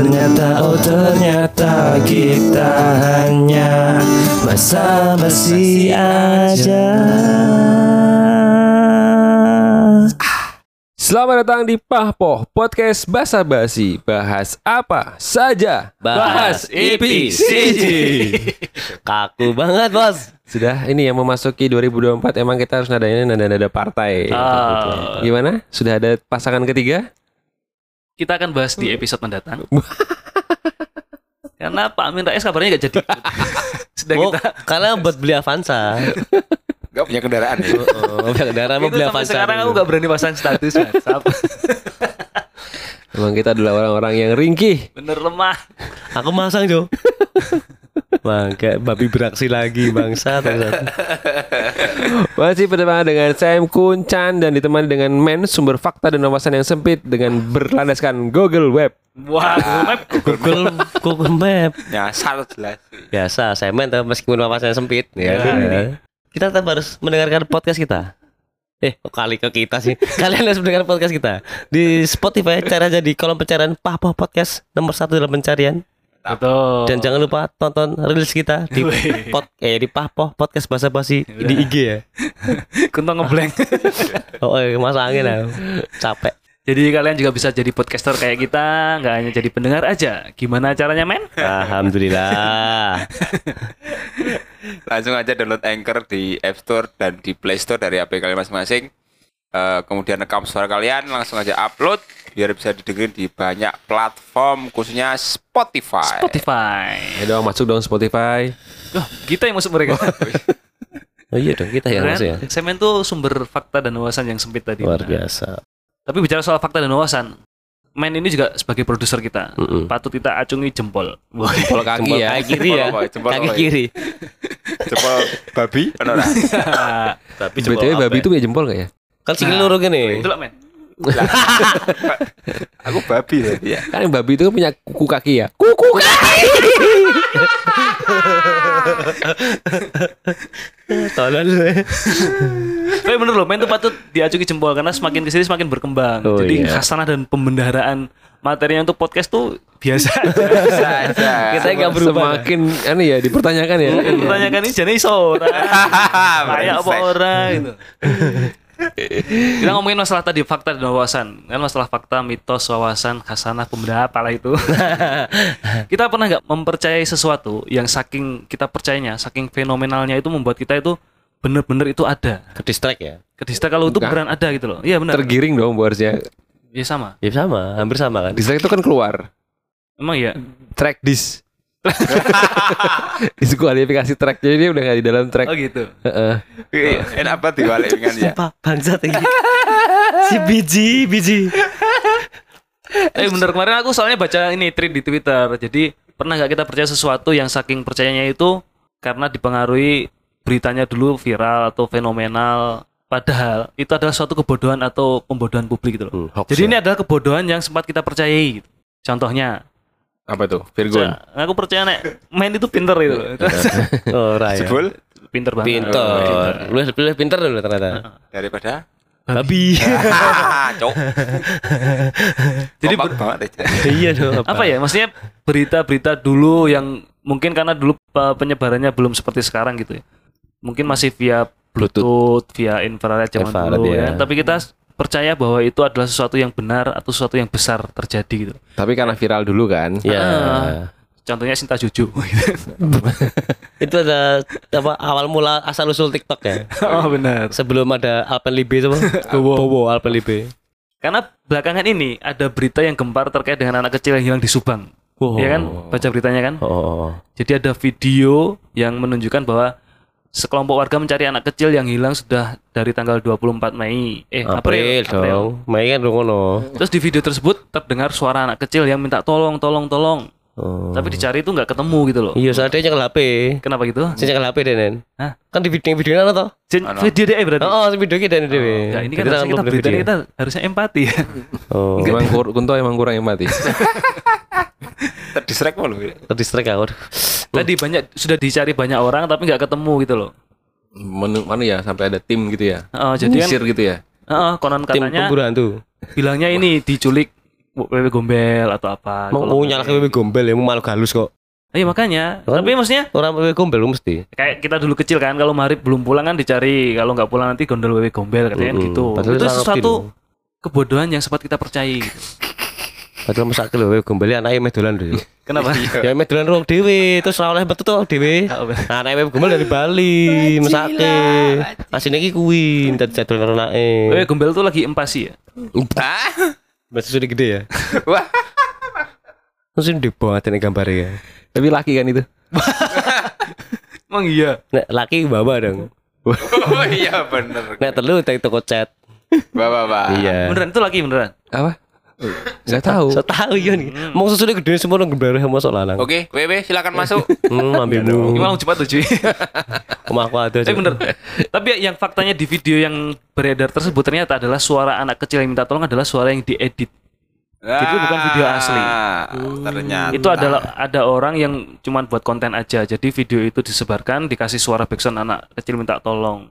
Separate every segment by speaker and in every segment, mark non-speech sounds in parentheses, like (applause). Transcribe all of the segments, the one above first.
Speaker 1: Ternyata oh ternyata Kita hanya Basa-basi aja
Speaker 2: Selamat datang di Pahpoh Podcast Basa Basi. Bahas apa saja.
Speaker 3: Bahas EPCG. (laughs) Kaku banget bos
Speaker 2: Sudah ini yang memasuki 2024 emang kita harus nadanya nada-nada partai.
Speaker 1: Ah.
Speaker 2: Gimana? Sudah ada pasangan ketiga?
Speaker 1: Kita akan bahas di episode mendatang. (laughs) Karena Pak Amin Rais kabarnya gak jadi. Sudah
Speaker 3: Oh,
Speaker 1: kita.
Speaker 3: karena buat beli Avanza
Speaker 4: Gak punya kendaraan ya?
Speaker 3: Oh, punya kendaraan mau beli
Speaker 1: sampai
Speaker 3: Avanza
Speaker 1: sekarang aku gak berani pasang status WhatsApp.
Speaker 2: Emang kita adalah orang-orang yang ringkih.
Speaker 1: Bener lemah.
Speaker 3: Aku masang Jo (laughs) Bang, kayak babi beraksi lagi bangsa
Speaker 2: Masih pertemuan dengan Sam Kun Chan dan ditemani dengan Men sumber fakta dan wawasan yang sempit dengan berlandaskan Google Web.
Speaker 1: Wah, Google Map.
Speaker 3: Google Google Map
Speaker 4: Nyasar jelas.
Speaker 3: Biasa, semen tapi meskipun wawasannya sempit ya. Kita tetap harus mendengarkan podcast kita Eh, kok kali ke kita sih? (laughs) Kalian harus mendengar podcast kita di Spotify. Cara aja di kolom pencarian Pahpoh Podcast nomor satu dalam pencarian.
Speaker 1: Betul.
Speaker 3: Dan jangan lupa tonton rilis kita di pod, eh di Pahpoh Podcast Basa Basi di IG ya. (laughs)
Speaker 1: Kunto ngeblank. (laughs)
Speaker 3: Oh, eh, masa angin ya. Capek.
Speaker 1: jadi kalian juga bisa jadi podcaster kayak kita, nggak hanya jadi pendengar aja. Gimana caranya, men?
Speaker 3: Alhamdulillah. (laughs)
Speaker 4: Langsung aja download Anchor di App Store dan di Play Store dari HP kalian masing-masing. Eh, kemudian rekam suara kalian, langsung aja upload biar bisa didengerin di banyak platform khususnya Spotify.
Speaker 1: Spotify.
Speaker 2: Ya dong masuk dong Spotify.
Speaker 1: Loh, kita yang masuk mereka. (laughs)
Speaker 3: Oh iya dong kita ya
Speaker 1: Keren.
Speaker 3: Mas ya.
Speaker 1: Semen tuh sumber fakta dan wawasan yang sempit tadi.
Speaker 3: Luar biasa.
Speaker 1: Tapi bicara soal fakta dan wawasan, Men ini juga sebagai produser kita.
Speaker 3: Mm-mm.
Speaker 1: Patut kita acungi jempol. Wah,
Speaker 2: Jempol kaki
Speaker 3: Jempol
Speaker 2: ya.
Speaker 3: kaki kiri ya.
Speaker 4: Jempol? Jempol
Speaker 3: Kaki kiri.
Speaker 4: Jempol babi? Ora? (laughs)
Speaker 3: Tapi
Speaker 2: BTW babi itu punya jempol gak ya?
Speaker 3: kan sikil loro gini.
Speaker 1: Itu lah, Men. (laughs)
Speaker 4: Aku babi tadi ya.
Speaker 2: Kan yang babi itu kan punya kuku kaki ya. Kuku kaki. (laughs)
Speaker 3: Tolol.
Speaker 1: Tapi bener loh, Men tuh patut diacungi jempol karena semakin ke sini semakin berkembang.
Speaker 3: Oh,
Speaker 1: Jadi
Speaker 3: iya.
Speaker 1: khasanah dan pembendaharaan materinya untuk podcast tuh biasa aja.
Speaker 4: Bisa aja.
Speaker 3: Kita nggak berubah.
Speaker 2: Semakin aneh ya dipertanyakan ya.
Speaker 1: Pertanyakan ini jadi iso. Kayak (laughs) apa
Speaker 4: Brengsek.
Speaker 1: ora gitu. Kita ngomongin masalah tadi fakta dan wawasan. Kan masalah fakta, mitos, wawasan, khasanah, pembenahan apalah itu. (laughs) kita pernah nggak mempercayai sesuatu yang saking kita percayanya, saking fenomenalnya itu membuat kita itu bener-bener itu ada.
Speaker 3: Ke distract ya.
Speaker 1: Kedista kalau itu beneran ada gitu loh. Iya benar.
Speaker 2: Tergiring dong bu harusnya.
Speaker 1: Iya sama.
Speaker 3: Ya sama, hampir sama kan.
Speaker 2: Dislike itu kan keluar.
Speaker 1: Emang iya.
Speaker 2: Track dis. (laughs) Diskualifikasi track jadi dia udah gak di dalam track.
Speaker 1: Oh gitu.
Speaker 2: Heeh.
Speaker 4: Wih, Enak banget dibalik dengan ya.
Speaker 3: Sumpah bangsat ini. si biji, biji.
Speaker 1: Eh bener kemarin aku soalnya baca ini tweet di Twitter. Jadi pernah nggak kita percaya sesuatu yang saking percayanya itu karena dipengaruhi beritanya dulu viral atau fenomenal. Padahal itu adalah suatu kebodohan atau pembodohan publik gitu loh.
Speaker 3: Hmm, hoax
Speaker 1: Jadi
Speaker 3: ya.
Speaker 1: ini adalah kebodohan yang sempat kita percayai. Gitu. Contohnya,
Speaker 2: Apa tuh? Virgon.
Speaker 1: Ca- aku percaya nek main itu pinter itu. (laughs)
Speaker 3: Oh, Raya.
Speaker 4: Jebul
Speaker 1: pinter banget.
Speaker 3: Pinter. Lu lu pinter lu ternyata.
Speaker 4: daripada
Speaker 3: Babi. (laughs)
Speaker 4: Cok. (laughs)
Speaker 1: Jadi
Speaker 4: Kompak banget ya.
Speaker 3: Iya dong.
Speaker 1: apa ya maksudnya berita-berita dulu yang mungkin karena dulu pe- penyebarannya belum seperti sekarang gitu ya mungkin masih via Bluetooth, via infrared zaman
Speaker 3: Infrared,
Speaker 1: dulu
Speaker 3: ya.
Speaker 1: ya tapi kita percaya bahwa itu adalah sesuatu yang benar atau sesuatu yang besar terjadi gitu
Speaker 2: Tapi karena viral dulu kan.
Speaker 3: Ya.
Speaker 1: contohnya Sinta Juju (laughs)
Speaker 3: Itu ada apa awal mula asal usul TikTok ya. (laughs)
Speaker 1: oh benar
Speaker 3: Sebelum ada Alpenlibe itu apa? (laughs) Bowo Alpenlibe.
Speaker 1: karena belakangan ini ada berita yang gempar terkait dengan anak kecil yang hilang di Subang
Speaker 3: Oh.
Speaker 1: ya kan baca beritanya kan
Speaker 3: Oh.
Speaker 1: Jadi ada video yang menunjukkan bahwa sekelompok warga mencari anak kecil yang hilang sudah dari tanggal 24 Mei. Eh,
Speaker 3: April,
Speaker 1: April.
Speaker 3: dong. Mei kan dong ngono.
Speaker 1: Terus di video tersebut terdengar suara anak kecil yang minta tolong, tolong, tolong.
Speaker 3: Oh.
Speaker 1: Tapi dicari itu nggak ketemu gitu loh.
Speaker 3: Iya, soalnya nyekel HP.
Speaker 1: Kenapa gitu?
Speaker 3: Saya nyekel HP deh, Nen.
Speaker 1: Hah?
Speaker 3: Kan di video video ana toh?
Speaker 1: Video deh berarti.
Speaker 3: Oh, oh, video kita dhewe.
Speaker 1: Ya, ini kan harusnya kita berita kita harusnya empati ya.
Speaker 3: Oh.
Speaker 2: Emang kur, Kunto emang kurang empati. (laughs)
Speaker 4: Terdistract mulu.
Speaker 3: Terdistract aku.
Speaker 1: Tadi banyak sudah dicari banyak orang tapi nggak ketemu gitu loh.
Speaker 2: Menu, mana ya sampai ada tim gitu ya.
Speaker 1: Oh, jadi kan
Speaker 2: gitu ya.
Speaker 1: Heeh, konon
Speaker 3: Tim
Speaker 1: katanya
Speaker 3: pemburu hantu.
Speaker 1: bilangnya ini diculik wewe gombel atau apa.
Speaker 3: Mau
Speaker 1: Kalau-
Speaker 3: mau nyalakan wewe gombel ya, mau malu galus kok.
Speaker 1: Iya makanya.
Speaker 3: Kan?
Speaker 1: Tapi maksudnya
Speaker 3: Orang wewe gombel mesti.
Speaker 1: kayak kita dulu kecil kan kalau Marip belum pulang kan dicari kalau nggak pulang nanti gondol wewe gombel katanya kan
Speaker 3: Mm-mm.
Speaker 1: gitu.
Speaker 3: Padahal
Speaker 1: itu
Speaker 3: orang
Speaker 1: sesuatu kebodohan yang sempat kita percayai. gitu. (laughs)
Speaker 3: Padahal masak lho gombel anake meh dolan lho.
Speaker 1: Kenapa? (laughs)
Speaker 3: Ya meh dolan ruang dhewe, terus ora oleh metu to dhewe. Nah, anake wewe gombel dari Bali, mesake. Asine iki kuwi, dadi jadwal anake.
Speaker 1: Wewe gombel tuh lagi empasi ya.
Speaker 4: Hah?
Speaker 3: Masih sudah gede ya. (laughs)
Speaker 4: Wah.
Speaker 3: Terus ini banget ini gambarnya ya.
Speaker 2: Tapi laki kan itu. (laughs)
Speaker 1: Emang iya.
Speaker 3: Nek laki bawa dong.
Speaker 4: Oh iya bener.
Speaker 3: Nek telu dari toko chat.
Speaker 4: Bapak, bapak.
Speaker 3: Iya.
Speaker 1: Beneran itu lagi beneran.
Speaker 2: Apa? Enggak tahu.
Speaker 3: Saya tahu ya nih. Mau susunya gede semua orang gambar sama sok lanang.
Speaker 4: Oke, WW silakan masuk. (laughs)
Speaker 3: Hmm, ambilmu.
Speaker 1: Gimana cepat tuh cuy. (laughs)
Speaker 3: Rumah aku ada.
Speaker 1: Tapi bener. Tapi yang faktanya di video yang beredar tersebut ternyata adalah suara anak kecil yang minta tolong adalah suara yang diedit. Itu bukan video asli.
Speaker 4: Ah, Ternyata.
Speaker 1: Itu adalah ada orang yang cuman buat konten aja. Jadi video itu disebarkan dikasih suara backsound anak kecil minta tolong.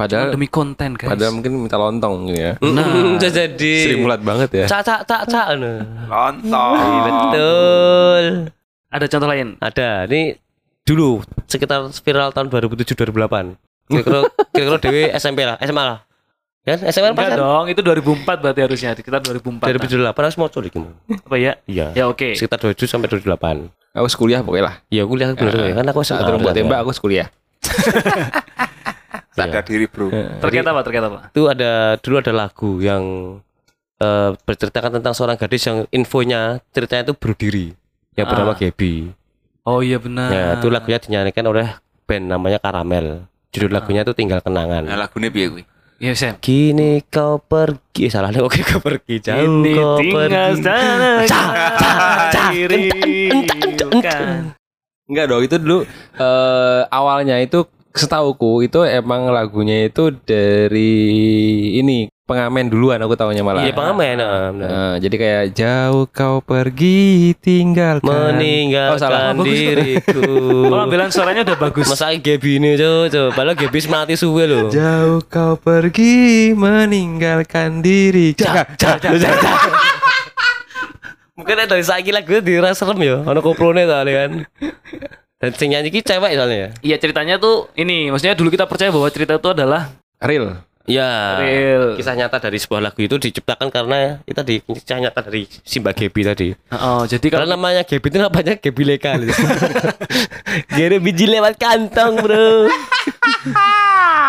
Speaker 1: Cuma
Speaker 2: Padahal
Speaker 1: demi konten guys.
Speaker 2: padahal mungkin minta lontong gitu ya.
Speaker 3: Nah, (laughs) jadi.
Speaker 2: Sri mulat banget ya.
Speaker 3: Cak cak cak cak. anu.
Speaker 4: Lontong.
Speaker 3: Iya, Betul.
Speaker 1: Ada contoh lain.
Speaker 3: Ada. Ini dulu sekitar viral tahun 2007 2008. Kira-kira (laughs) kira-kira Dewi SMP lah, SMA lah. Kan SMA kan pas
Speaker 1: Enggak
Speaker 3: kan?
Speaker 1: dong, itu 2004 berarti harusnya. Sekitar 2004.
Speaker 3: 2008 harus mau coba gitu.
Speaker 1: Apa ya?
Speaker 3: Iya.
Speaker 1: Ya oke.
Speaker 3: Sekitar 27 sampai 28.
Speaker 2: Aku kuliah pokoknya lah.
Speaker 3: Iya, aku lihat bener ya. kan aku SMA.
Speaker 2: Saat buat tembak aku kuliah. (laughs)
Speaker 4: Sadar diri, Bro.
Speaker 1: Terkait apa? Terkait apa?
Speaker 3: Itu ada dulu ada lagu yang eh, berceritakan tentang seorang gadis yang infonya ceritanya itu bunuh diri yang bernama
Speaker 1: Ah.
Speaker 3: Gaby.
Speaker 1: Oh iya benar.
Speaker 3: Ya, itu lagunya dinyanyikan oleh band namanya Karamel. Judul lagunya itu Tinggal Kenangan.
Speaker 4: Nah, lagunya piye kuwi?
Speaker 1: Iya, Sam.
Speaker 3: Kini kau pergi, eh, salah nih, oke kau pergi jauh
Speaker 1: Ini
Speaker 3: kau pergi.
Speaker 1: sana
Speaker 3: cak, cak.
Speaker 1: dirikan.
Speaker 2: Enggak dong, itu dulu eh awalnya itu setauku itu emang lagunya itu dari ini pengamen duluan aku tahunya malah.
Speaker 3: Iya pengamen, nah, benar.
Speaker 2: Nah, jadi kayak jauh kau pergi tinggalkan Oh, salah.
Speaker 3: meninggalkan diriku. (laughs)
Speaker 1: Pengambilan suaranya udah bagus.
Speaker 3: Masa Gaby ini coba coba, padahal Gaby mati suwe loh.
Speaker 2: Jauh kau pergi meninggalkan diri. Cak, cak, cak, cak.
Speaker 3: Mungkin dari saiki lagu dirasa serem ya, ono koprone tadi kan. Dan sing nyanyi ki cewek soalnya ya.
Speaker 1: Iya ceritanya tuh ini, maksudnya dulu kita percaya bahwa cerita itu adalah
Speaker 2: Real.
Speaker 3: Ya.
Speaker 1: real.
Speaker 3: Kisah nyata dari sebuah lagu itu diciptakan karena itu tadi kisah nyata dari si Mbak Gaby tadi.
Speaker 1: Oh, jadi
Speaker 3: Karena
Speaker 1: kalau
Speaker 3: namanya Gaby itu namanya Gaby legal. (laughs) Jadi biji lewat kantong, Bro.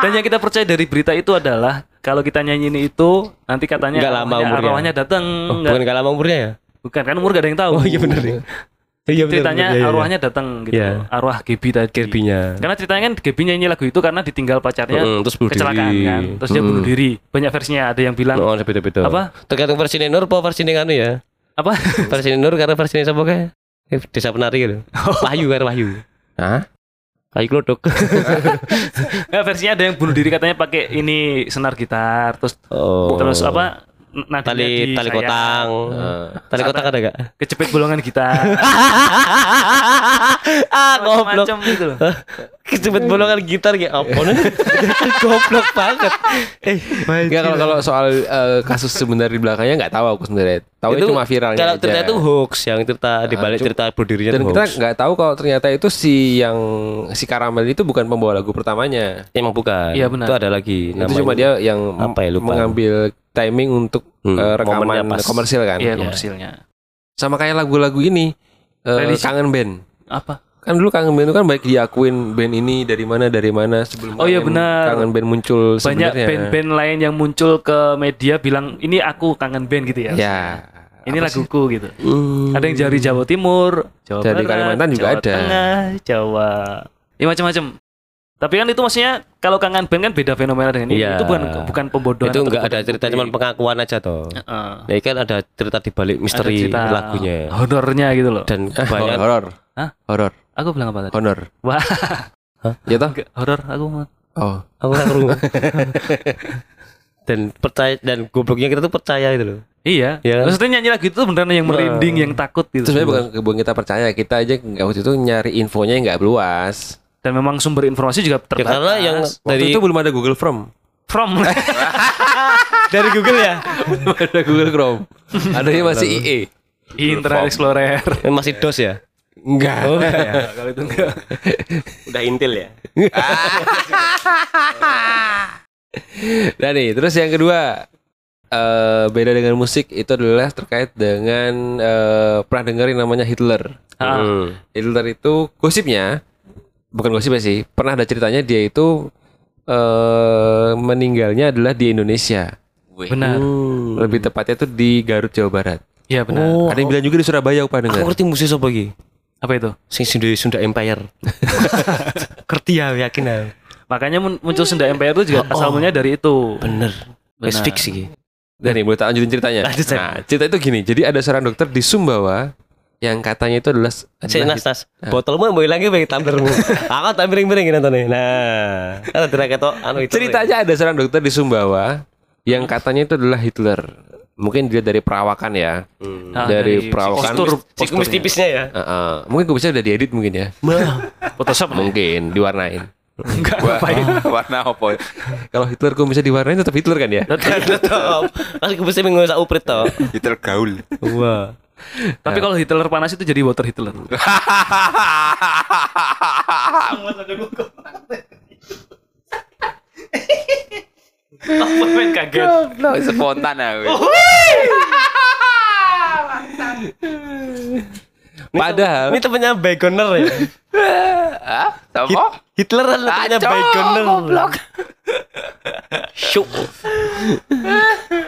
Speaker 1: dan yang kita percaya dari berita itu adalah kalau kita nyanyi ini itu nanti katanya
Speaker 3: Nggak lama
Speaker 1: arwahnya,
Speaker 3: umurnya.
Speaker 1: arwahnya datang,
Speaker 3: Oh,
Speaker 1: nggak-
Speaker 3: bukan gak lama umurnya ya?
Speaker 1: bukan kan umur gak ada yang tahu.
Speaker 3: Oh iya benar ya. Iya.
Speaker 1: Ceritanya
Speaker 3: benar, iya, iya.
Speaker 1: arwahnya datang gitu.
Speaker 3: Iya.
Speaker 1: Arwah Gaby tadi.
Speaker 3: Gaby-nya.
Speaker 1: Karena ceritanya kan Gaby nyanyi lagu itu karena ditinggal pacarnya
Speaker 3: Mm, terus bunuh
Speaker 1: kecelakaan
Speaker 3: diri.
Speaker 1: kan. Terus dia bunuh diri. Banyak versinya. Ada yang bilang
Speaker 3: Oh, beda-beda.
Speaker 1: Apa?
Speaker 3: Tergantung versi Nur apa versi anu ya?
Speaker 1: apa? (laughs)
Speaker 3: Versi Nur karena versi siapa kayak? Eh, Desa penari gitu. Wahyu kan Wahyu.
Speaker 2: Hah?
Speaker 3: Wahyu Klodok. (laughs)
Speaker 1: Versinya ada yang bunuh diri katanya pakai ini senar gitar terus
Speaker 3: Oh.
Speaker 1: terus apa? Nadinya
Speaker 3: Tali
Speaker 1: di
Speaker 3: tali
Speaker 1: sayap,
Speaker 3: kotang. Tali kotang ada gak?
Speaker 1: Kecepit bolongan gitar. (laughs)
Speaker 3: ah, goblok.
Speaker 1: Macam-macam gitu loh.
Speaker 3: Kecepet bolongan gitar kayak apa nih? goblok banget. Eh,
Speaker 2: Enggak kalau kalau soal eh, kasus sebenarnya di belakangnya nggak tahu aku sebenarnya. Tahu
Speaker 3: itu
Speaker 2: cuma viralnya
Speaker 3: Kalau
Speaker 2: aja.
Speaker 3: cerita itu hoax, yang cerita di balik cerita bunuh dirinya
Speaker 2: Dan kita
Speaker 3: hoax.
Speaker 2: nggak tahu kalau ternyata itu si yang si Karamel itu bukan pembawa lagu pertamanya.
Speaker 3: Emang bukan.
Speaker 1: Iya, benar.
Speaker 3: Itu ada lagi.
Speaker 2: itu cuma dia yang
Speaker 3: Apa ya, lupa.
Speaker 2: mengambil timing untuk
Speaker 3: Hmm,
Speaker 2: eh, rekaman komersil kan.
Speaker 1: Iya, komersilnya.
Speaker 2: Sama kayak lagu-lagu ini eh,
Speaker 1: Religi.
Speaker 2: kangen band.
Speaker 1: Apa?
Speaker 2: Kan dulu kangen band itu kan baik diakuin band ini dari mana dari mana sebelum
Speaker 1: Oh iya,
Speaker 2: kangen-
Speaker 1: benar.
Speaker 2: kangen band muncul
Speaker 1: Banyak band-band lain yang muncul ke media bilang ini aku kangen band gitu ya.
Speaker 2: Ya.
Speaker 1: Ini
Speaker 2: Apa sih?
Speaker 1: laguku gitu.
Speaker 3: Hmm.
Speaker 1: Ada yang dari Jawa Timur, Jawa
Speaker 2: Dari
Speaker 1: Barat,
Speaker 2: Kalimantan juga
Speaker 1: Jawa
Speaker 2: ada.
Speaker 1: Tengah, Jawa. Ya macam-macam. Tapi kan itu maksudnya kalau kangen band kan beda fenomena dengan ini.
Speaker 3: Iya.
Speaker 1: Itu bukan bukan pembodohan.
Speaker 3: itu enggak ada cerita
Speaker 1: publik.
Speaker 3: cuman pengakuan aja toh.
Speaker 1: Heeh.
Speaker 3: Ya kan ada cerita di balik
Speaker 1: Ada
Speaker 3: misteri
Speaker 1: cerita
Speaker 3: lagunya
Speaker 1: Honornya gitu loh.
Speaker 3: dan
Speaker 2: Horor,
Speaker 3: banyak
Speaker 2: horor,
Speaker 1: Hah?
Speaker 2: horor,
Speaker 1: Aku bilang apa tadi?
Speaker 2: honor.
Speaker 1: Wah,
Speaker 2: Ya toh?
Speaker 1: enggak, horor aku mah.
Speaker 2: Oh,
Speaker 3: aku nggak kerungu. (laughs) dan percaya dan gobloknya kita tuh percaya itu loh.
Speaker 1: Iya.
Speaker 3: Iya kan?
Speaker 1: Maksudnya nyanyi lagu itu beneran yang merinding, yang takut gitu.
Speaker 2: itu sebenarnya bukan bukan kita percaya, kita aja nggak waktu itu nyari infonya nggak luas.
Speaker 1: Dan memang sumber informasi juga
Speaker 3: Ya
Speaker 1: terbatas.
Speaker 3: karena yang
Speaker 2: Waktu
Speaker 3: dari
Speaker 2: itu belum ada Google From,
Speaker 1: from (laughs)
Speaker 3: dari Google ya
Speaker 2: belum ada Google Chrome. Adanya masih IE.
Speaker 1: Internet Explorer.
Speaker 3: yang masih DOS ya.
Speaker 2: Enggak.
Speaker 3: Oh, enggak ya.
Speaker 1: kalau itu enggak. (laughs)
Speaker 3: Udah Intel ya. (laughs)
Speaker 2: Nah nih, terus yang kedua eh beda dengan musik itu adalah terkait dengan eh, pernah dengerin namanya Hitler.
Speaker 1: Ah.
Speaker 3: Hmm.
Speaker 2: Hitler itu gosipnya bukan gosipnya sih, pernah ada ceritanya dia itu eh meninggalnya adalah di Indonesia.
Speaker 1: Benar.
Speaker 2: Lebih tepatnya tuh di Garut Jawa Barat.
Speaker 1: Iya benar.
Speaker 3: Oh,
Speaker 2: ada yang bilang juga di Surabaya aku pernah
Speaker 3: aku
Speaker 2: dengar.
Speaker 3: ngerti musik apa lagi?
Speaker 1: Apa itu?
Speaker 3: Sing Sunda Sunda Empire. (laughs) ngerti ya yakin ya.
Speaker 1: Makanya mun- muncul Sunda Empire itu juga
Speaker 3: Oh, oh.
Speaker 1: asal mulanya dari itu.
Speaker 3: Bener.
Speaker 1: Benar.
Speaker 3: Wes fix sih.
Speaker 2: Dan nih boleh tak lanjutin ceritanya. Nah, cerita itu gini. Jadi ada seorang dokter di Sumbawa yang katanya itu adalah adalah
Speaker 3: nas nas. Botolmu mau lagi bagi tumblermu. (laughs) Aku tak miring-miring gitu nih. Nah, ada tidak ketok anu itu.
Speaker 2: Ceritanya ada seorang dokter di Sumbawa yang katanya itu adalah Hitler. Mungkin dia dari perawakan ya.
Speaker 3: Hmm.
Speaker 1: Ah,
Speaker 2: dari perawakan.
Speaker 1: postur,
Speaker 3: Si kumis tipisnya ya.
Speaker 2: Heeh. mungkin gue bisa udah diedit mungkin ya. (laughs)
Speaker 1: Photoshop
Speaker 2: Mungkin diwarnain.
Speaker 1: enggak
Speaker 4: Wah,
Speaker 1: ngapain. (laughs)
Speaker 4: warna apa?
Speaker 2: Kalau Hitler gue bisa diwarnain tetap Hitler kan ya?
Speaker 3: Tetap. Kan kumisnya minggu sak uprit toh.
Speaker 4: Hitler gaul.
Speaker 3: Wah.
Speaker 1: Tapi kalau Hitler panas itu jadi water Hitler. Apa main kaget?
Speaker 4: Spontan aku. (laughs)
Speaker 2: Padahal
Speaker 3: Ini temennya Bagoner ya.
Speaker 4: Hah? Sama?
Speaker 3: Hitler kan temennya Bagoner.
Speaker 4: goblok.
Speaker 3: Syuk.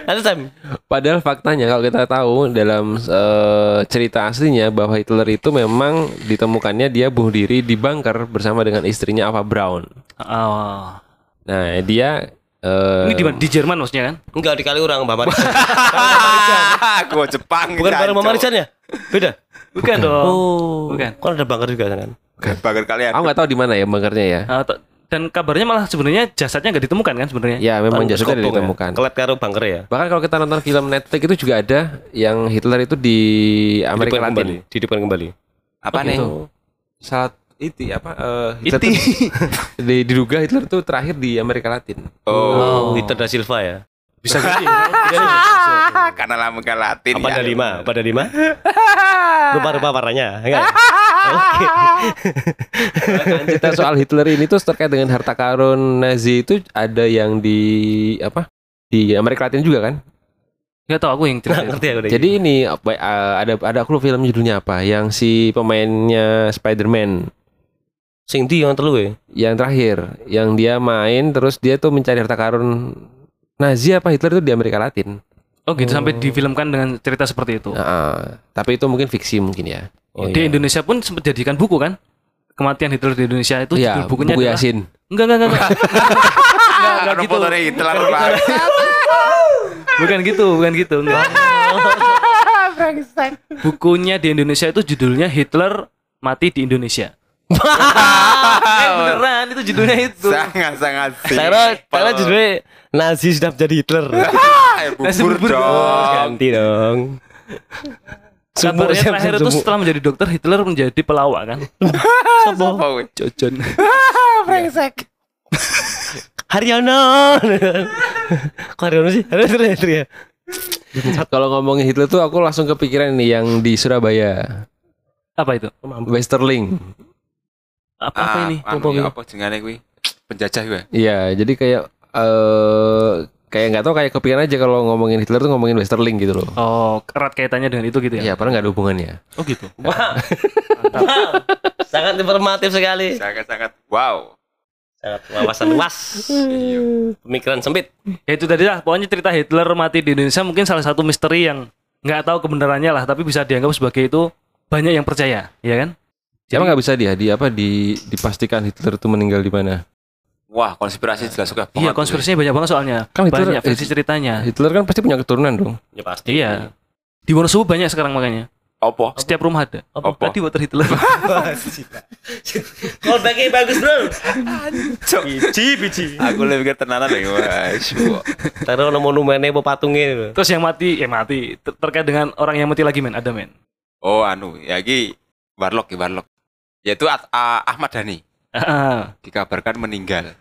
Speaker 3: Ada Sam.
Speaker 2: Padahal faktanya kalau kita tahu dalam eh, cerita aslinya bahwa Hitler itu memang ditemukannya dia bunuh diri di bunker bersama dengan istrinya Ava Braun.
Speaker 1: Oh.
Speaker 2: Nah dia eh,
Speaker 1: Ini di mana? Di Jerman maksudnya kan?
Speaker 3: Enggak dikali orang Mbak Marijan. (laughs)
Speaker 4: Gua Jepang.
Speaker 3: Bukan bareng Mbak. Marijan ya? Beda.
Speaker 1: Bukan dong.
Speaker 3: Oh.
Speaker 1: Bukan.
Speaker 3: Kan ada bangker juga kan?
Speaker 4: Bakar kalian.
Speaker 2: aku nggak tahu di mana ya bunkernya ya.
Speaker 1: T- dan kabarnya malah sebenarnya jasadnya nggak ditemukan kan sebenarnya?
Speaker 2: Ya memang
Speaker 3: Kan
Speaker 2: jasadnya
Speaker 3: ya.
Speaker 2: ditemukan.
Speaker 3: Kelet karo bangker ya.
Speaker 2: Bahkan kalau kita nonton film Netflix itu juga ada yang Hitler itu di Amerika
Speaker 3: Hidupkan kembali.
Speaker 2: Latin.
Speaker 3: Dihidupkan kembali.
Speaker 4: Apa
Speaker 1: Oh,
Speaker 4: nih?
Speaker 1: gitu.
Speaker 2: Saat itu apa? eh, Hitler (laughs) di- diduga Hitler tuh terakhir di Amerika Latin.
Speaker 4: Oh,
Speaker 3: Oh. Hitler da Silva ya. (laughs)
Speaker 1: Bisa jadi.
Speaker 4: karena Amerika Latin
Speaker 3: Apa
Speaker 4: ya.
Speaker 3: ada lima? Apa ada lima? (laughs) Rupa-rupa warnanya. Enggak. Oke.
Speaker 2: Kan (laughs) cerita soal Hitler ini tuh terkait dengan harta karun Nazi itu ada yang di apa? Di Amerika Latin juga kan?
Speaker 1: Gak tau aku yang cerita. itu.
Speaker 3: ngerti aku.
Speaker 2: Jadi ini apa eh, ada ada aku film judulnya apa? Yang si pemainnya Spider-Man
Speaker 3: sing di yang telu ya.
Speaker 2: yang terakhir, yang dia main terus dia tuh mencari harta karun Nazi apa Hitler itu di Amerika Latin.
Speaker 1: Oh gitu sampai difilmkan dengan cerita seperti itu.
Speaker 2: Nah, tapi itu mungkin fiksi mungkin ya.
Speaker 3: Oh,
Speaker 1: di
Speaker 3: iya.
Speaker 1: Indonesia pun sempat jadikan buku kan? Kematian Hitler di Indonesia itu judul bukunya
Speaker 2: buku
Speaker 1: adalah-
Speaker 2: Yasin.
Speaker 1: Enggak enggak enggak. enggak. (laughs) Enggak, enggak gitu.
Speaker 4: Hitler Pak.
Speaker 1: Bukan gitu, bukan gitu. Enggak. (laughs) Bukunya di Indonesia itu judulnya Hitler mati di Indonesia. Eh beneran itu judulnya itu.
Speaker 4: Sangat-sangat
Speaker 3: Saya
Speaker 4: simpel.
Speaker 3: karena judulnya Nazi sudah menjadi Hitler. (laughs)
Speaker 4: Ah, bubur
Speaker 1: bubur
Speaker 4: dong.
Speaker 3: Ganti dong. Sumur
Speaker 1: Kabarnya
Speaker 3: siap
Speaker 1: terakhir
Speaker 3: siap
Speaker 1: itu setelah menjadi dokter Hitler menjadi pelawak kan? (laughs)
Speaker 4: Apa weh?
Speaker 1: Jojon. (laughs)
Speaker 3: Haryono. Kok Haryono sih? Haryono ya.
Speaker 2: Kalau ngomongin Hitler tuh aku langsung kepikiran nih yang di Surabaya,
Speaker 1: Apa itu?
Speaker 2: Westerling.
Speaker 1: Apa, apa ini?
Speaker 4: Ah, anu ya, apa jenenge kuwi? Penjajah gue.
Speaker 2: Iya, jadi kayak eh kayak nggak tahu kayak kepikiran aja kalau ngomongin Hitler tuh ngomongin Westerling gitu loh.
Speaker 1: Oh, erat kaitannya dengan itu gitu ya?
Speaker 2: Iya, padahal nggak ada hubungannya.
Speaker 1: Oh gitu.
Speaker 3: Wah. Sangat informatif sekali.
Speaker 4: Sangat-sangat wow.
Speaker 3: Sangat wawasan luas. Pemikiran sempit.
Speaker 1: Ya itu tadi lah, pokoknya cerita Hitler mati di Indonesia mungkin salah satu misteri yang nggak tahu kebenarannya lah, tapi bisa dianggap sebagai itu banyak yang percaya, ya kan?
Speaker 2: Siapa nggak bisa dia di apa di dipastikan Hitler itu meninggal di mana?
Speaker 4: Wah, konspirasi jelas suka banget.
Speaker 1: Iya, konspirasinya banyak banget soalnya.
Speaker 2: Kan itu-
Speaker 1: banyak versi ceritanya.
Speaker 2: Hitler kan pasti punya keturunan dong.
Speaker 3: Ya pasti.
Speaker 1: Iya. Di Wonosobo banyak sekarang makanya.
Speaker 4: Apa?
Speaker 1: Setiap rumah ada.
Speaker 4: Apa?
Speaker 1: Tadi water Hitler.
Speaker 3: Callbacknya bagus bro. Biji biji.
Speaker 4: Aku lebih pikir tenanan lagi.
Speaker 3: Taruh ono monumennya apa patungnya.
Speaker 1: Terus yang mati, ya mati. Ter- terkait dengan orang yang mati lagi men, ada men.
Speaker 4: Oh, anu, ya iki Warlock, ya Warlock. Yaitu At- A- Ahmad Dhani
Speaker 1: Ah,
Speaker 4: dikabarkan meninggal.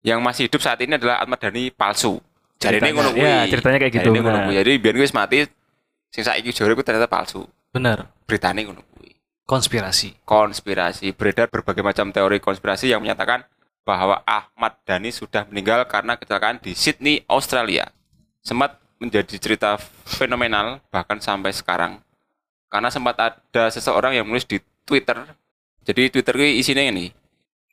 Speaker 4: Yang masih hidup saat ini adalah Ahmad Dhani palsu. Jadi ini ngono kuwi.
Speaker 1: Ya, ceritanya kayak gitu,
Speaker 4: ngono kuwi. Jadi biar wis mati sing saiki jare ku ternyata palsu.
Speaker 1: benar.
Speaker 4: Beritane ngono kuwi.
Speaker 1: Konspirasi.
Speaker 4: Konspirasi beredar berbagai macam teori konspirasi yang menyatakan bahwa Ahmad Dhani sudah meninggal karena kecelakaan di Sydney, Australia. Sempat menjadi cerita fenomenal bahkan sampai sekarang. Karena sempat ada seseorang yang menulis di Twitter. Jadi Twitter ini isinya ini.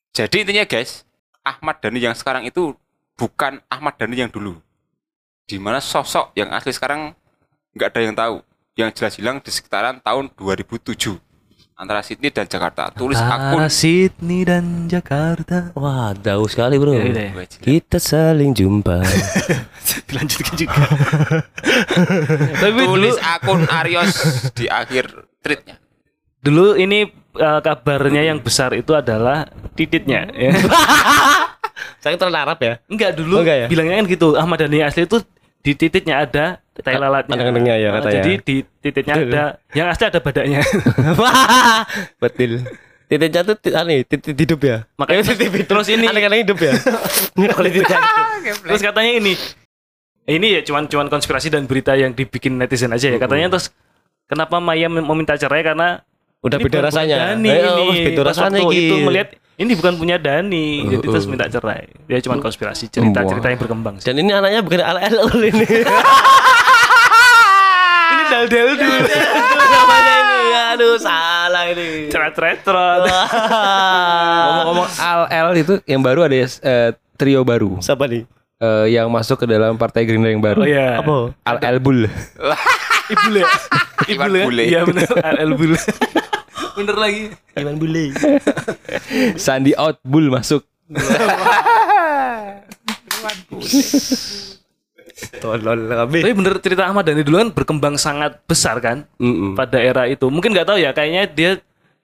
Speaker 4: Jadi intinya guys, Ahmad Dhani yang sekarang itu bukan Ahmad Dhani yang dulu. Di mana sosok yang asli sekarang nggak ada yang tahu. Yang jelas hilang di sekitaran tahun 2007 antara Sydney dan Jakarta. Tulis akun
Speaker 1: Antara Sydney dan Jakarta.
Speaker 3: Wah, jauh sekali bro.
Speaker 1: Ya, ya.
Speaker 3: Kita saling jumpa. (laughs)
Speaker 1: Dilanjutkan juga. (laughs) Tapi dulu,
Speaker 4: tulis akun Arios di akhir tweetnya.
Speaker 1: dulu ini eh, kabarnya yang besar itu adalah tititnya. Ya. (laughs)
Speaker 3: Saya keturunan Arab ya.
Speaker 1: Enggak dulu
Speaker 3: Oh, enggak ya?
Speaker 1: bilangnya kan gitu Ahmad Dhani asli itu di tititnya ada tai lalatnya.
Speaker 3: Kandang-kandangnya ya
Speaker 1: Ah,
Speaker 3: katanya.
Speaker 1: Jadi di tititnya
Speaker 3: Betul.
Speaker 1: ada yang asli ada badaknya. (laughs)
Speaker 3: Betul. Titik jatuh aneh, titik hidup ya.
Speaker 1: Makanya (laughs) terus ini
Speaker 3: Aneh-aneh hidup ya. Titik
Speaker 1: terus katanya ini ini ya cuman cuman konspirasi dan berita yang dibikin netizen aja ya. Katanya terus kenapa Maya mem- meminta cerai karena
Speaker 3: Udah
Speaker 1: ini
Speaker 3: beda rasanya.
Speaker 1: Dani
Speaker 3: Eh,
Speaker 1: ini.
Speaker 3: oh, beda
Speaker 1: Pas
Speaker 3: rasanya
Speaker 1: waktu itu melihat ini bukan punya Dani, jadi terus minta cerai. Dia cuman konspirasi cerita-cerita yang berkembang. sih.
Speaker 3: Dan ini anaknya bukan al ini. (laughs)
Speaker 1: Ini dal-dal dulu.
Speaker 3: Itu namanya ini. Aduh, salah ini.
Speaker 1: Cerot-cerot. (laughs)
Speaker 2: Ngomong-ngomong Al L itu yang baru ada eh, trio baru
Speaker 3: Siapa nih?
Speaker 2: eh, yang masuk ke dalam partai Gerindra yang baru.
Speaker 1: Oh iya.
Speaker 3: Apa?
Speaker 2: Al L Bull.
Speaker 1: Ibule. (laughs)
Speaker 4: Iwan
Speaker 1: Ibule.
Speaker 4: Bule.
Speaker 1: Iya benar. Al Bule. Bener lagi.
Speaker 3: Iwan Bule. (laughs)
Speaker 2: Sandi out Bull masuk. (laughs)
Speaker 3: Tolol kami.
Speaker 1: Tapi bener cerita Ahmad Dhani dulu kan berkembang sangat besar kan
Speaker 3: Mm-mm.
Speaker 1: pada era itu. Mungkin nggak tahu ya, kayaknya dia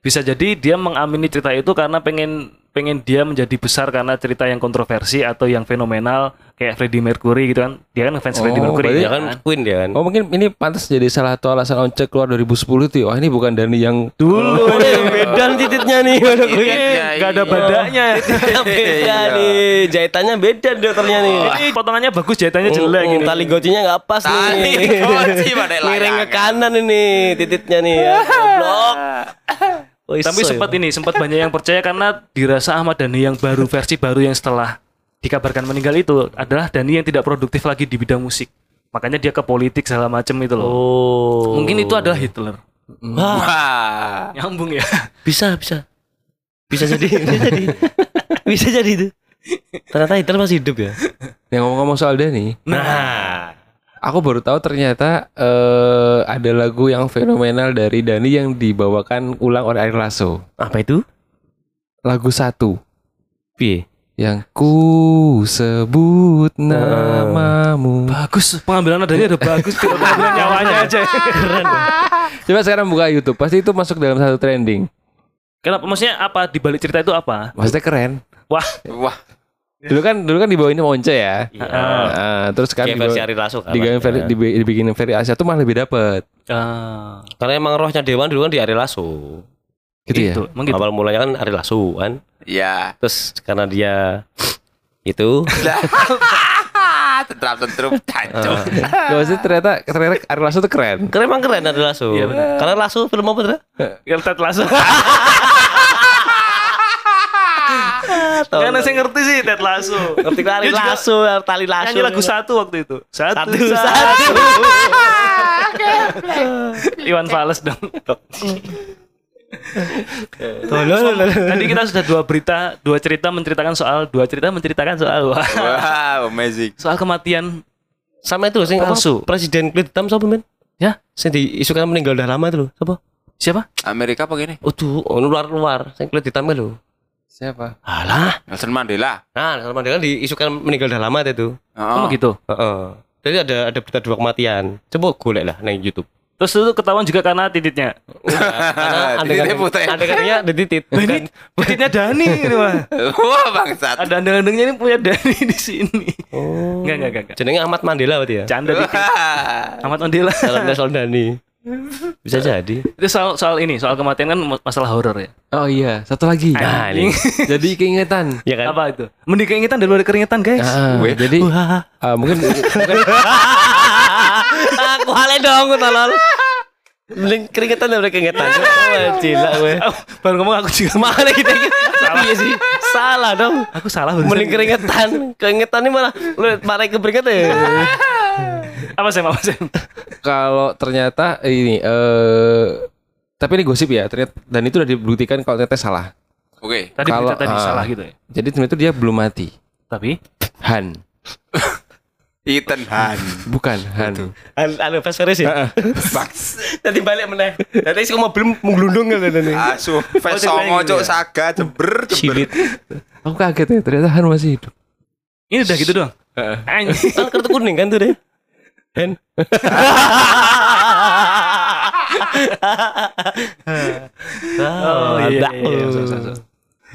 Speaker 1: bisa jadi dia mengamini cerita itu karena pengen pengen dia menjadi besar karena cerita yang kontroversi atau yang fenomenal kayak Freddie Mercury gitu kan. Dia kan fans
Speaker 2: Oh,
Speaker 1: Freddie Mercury
Speaker 2: berarti
Speaker 3: Ya kan
Speaker 1: kan.
Speaker 3: Queen dia kan.
Speaker 2: Oh mungkin ini pantas jadi salah satu alasan Once keluar 2010 itu. ya. Wah ini bukan Dani yang
Speaker 1: Dulu
Speaker 3: Oh, ini beda tititnya nih. Waduh, Queen.
Speaker 4: Iya,
Speaker 1: nggak ada
Speaker 4: iya.
Speaker 1: badaknya. (laughs)
Speaker 3: beda nih. Jahitannya beda dokternya nih.
Speaker 1: Ini potongannya bagus jahitannya jelek
Speaker 3: Mm,
Speaker 1: gitu.
Speaker 3: Tali gocinya nggak pas
Speaker 4: Tali
Speaker 3: nih.
Speaker 4: goci pada
Speaker 3: Miring ke kanan ini tititnya nih ya. (laughs) Oh,
Speaker 1: Tapi
Speaker 3: iso
Speaker 1: sempat
Speaker 3: ya.
Speaker 1: ini sempat banyak yang percaya karena dirasa Ahmad Dhani yang baru versi baru yang setelah dikabarkan meninggal itu adalah Dhani yang tidak produktif lagi di bidang musik. Makanya dia ke politik segala macam itu loh.
Speaker 3: Oh.
Speaker 1: Mungkin itu adalah Hitler.
Speaker 3: Wah,
Speaker 4: Wah.
Speaker 1: Nyambung ya.
Speaker 3: bisa bisa. Bisa jadi, bisa jadi. bisa jadi itu. Ternyata Hitler masih hidup ya.
Speaker 2: yang ngomong-ngomong soal Dani.
Speaker 3: Nah,
Speaker 2: Aku baru tahu ternyata eh, ada lagu yang fenomenal dari Dani yang dibawakan ulang oleh Ari Lasso.
Speaker 3: apa itu?
Speaker 2: Lagu satu
Speaker 3: Piye?
Speaker 2: yang ku sebut namamu.
Speaker 1: Bagus pengambilan nadanya udah bagus. (laughs) Pengambilan nyawanya aja.
Speaker 2: Coba sekarang buka YouTube, pasti itu masuk dalam satu trending.
Speaker 1: Kenapa? Maksudnya apa? Di balik cerita itu apa?
Speaker 2: Maksudnya keren.
Speaker 1: Wah.
Speaker 4: Wah.
Speaker 2: Dulu kan dulu kan dibawain sama Once ya.
Speaker 3: Iya.
Speaker 2: Nah, terus kan
Speaker 3: Kayak versi Ari Lasso kan.
Speaker 2: digawe veri,
Speaker 3: maksudnya.
Speaker 2: dibi- dibikin versi Asia tuh malah lebih dapet.
Speaker 1: Ah,
Speaker 3: Karena emang rohnya Dewan dulu kan di Ari Lasso.
Speaker 2: Gitu ya.
Speaker 1: gitu. Emang gitu.
Speaker 3: Awal mulanya kan Ari Lasso kan.
Speaker 4: Ya.
Speaker 3: Terus karena dia itu (laughs)
Speaker 4: Tentram tentrum tancuk.
Speaker 2: Gak maksudnya ternyata ternyata Ari Lasso tuh keren.
Speaker 3: Karena emang keren Ari Lasso.
Speaker 1: Iya, benar.
Speaker 3: Karena Lasso film apa tuh?
Speaker 1: Yang Ted Lasso. (laughs) Karena saya ngerti sih Ted Lasso.
Speaker 3: Ngerti
Speaker 1: juga
Speaker 3: Lasso, tali Lasso.
Speaker 1: Nyanyi lagu satu waktu itu. Satu,
Speaker 3: satu
Speaker 1: satu.
Speaker 3: satu.
Speaker 1: Iwan Fals dong.
Speaker 3: Tolol.
Speaker 1: Tadi kita sudah dua berita, dua cerita menceritakan soal, dua cerita menceritakan soal wah,
Speaker 4: Wow, amazing.
Speaker 1: soal kematian.
Speaker 3: Sama itu sing apa?
Speaker 1: Palsu.
Speaker 3: Presiden kulit hitam siapa men?
Speaker 1: Ya,
Speaker 3: Sing diisukan meninggal udah lama itu loh. Siapa?
Speaker 1: siapa?
Speaker 4: Amerika apa gini?
Speaker 3: Oh tuh, oh luar luar. Sing kulit hitam lho.
Speaker 2: Siapa?
Speaker 3: Alah.
Speaker 4: Nelson Mandela.
Speaker 3: Nah, Nelson Mandela diisukan meninggal dah lama itu.
Speaker 1: Kamu
Speaker 4: Oh.
Speaker 1: gitu.
Speaker 3: Heeh. Jadi ada ada berita dua kematian. Coba golek lah di YouTube.
Speaker 1: Terus itu ketahuan juga karena titiknya.
Speaker 3: Karena (laughs)
Speaker 4: Titiknya putih.
Speaker 3: adegannya dititit. (laughs)
Speaker 1: Ini titiknya Dani ini mah.
Speaker 4: Wah bangsat.
Speaker 1: Ada andang-andangnya ini punya Dani (laughs) di sini.
Speaker 3: Oh.
Speaker 1: Enggak, enggak, enggak.
Speaker 3: Jenenge Ahmad Mandela berarti ya.
Speaker 1: Canda titik. Ahmad Mandela.
Speaker 3: Dalam Nelson Dani. Bisa jadi.
Speaker 1: Itu soal soal ini, soal kematian kan masalah horor ya.
Speaker 2: Oh iya, satu lagi.
Speaker 3: Nah, ini. (laughs)
Speaker 2: Jadi keingetan.
Speaker 3: Ya kan?
Speaker 1: Apa itu? Mending keingetan daripada keringetan, guys.
Speaker 2: Ah,
Speaker 4: Weh.
Speaker 2: jadi ah, mungkin
Speaker 3: Aku hale dong tolol. Mending keringetan daripada keringetan. (laughs) Wah, cila gue.
Speaker 1: Oh, baru ngomong aku juga
Speaker 3: Mana kita salah iya sih. Salah dong.
Speaker 1: Aku salah.
Speaker 3: Mending keringetan. Keringetan ini malah lu marah keringet ya. (laughs)
Speaker 1: Apa sih, apa sih?
Speaker 2: kalau ternyata ini eh tapi ini gosip ya ternyata dan itu udah dibuktikan kalau ternyata salah.
Speaker 4: Oke.
Speaker 1: Tadi
Speaker 2: Kalau,
Speaker 1: berita tadi
Speaker 2: ah.
Speaker 1: salah gitu ya.
Speaker 2: Jadi sebenarnya itu dia belum mati.
Speaker 1: Tapi
Speaker 2: Han,
Speaker 4: Ethan Han.
Speaker 2: bukan Han.
Speaker 3: Anu anu fast Ferris ya.
Speaker 4: Baks.
Speaker 3: Tadi balik meneh. Tadi sih mobil menggelundung kan tadi.
Speaker 4: Asu. Fes
Speaker 1: ceritanya
Speaker 4: songo
Speaker 1: gitu
Speaker 4: cuk
Speaker 1: ya?
Speaker 4: saga jeber jeber.
Speaker 2: Silit. Aku kaget ya ternyata Han masih hidup.
Speaker 1: ini udah gitu doang. Anjing.
Speaker 3: Kan kartu kuning kan tuh deh. Hen.
Speaker 1: Oh iya, iya, iya.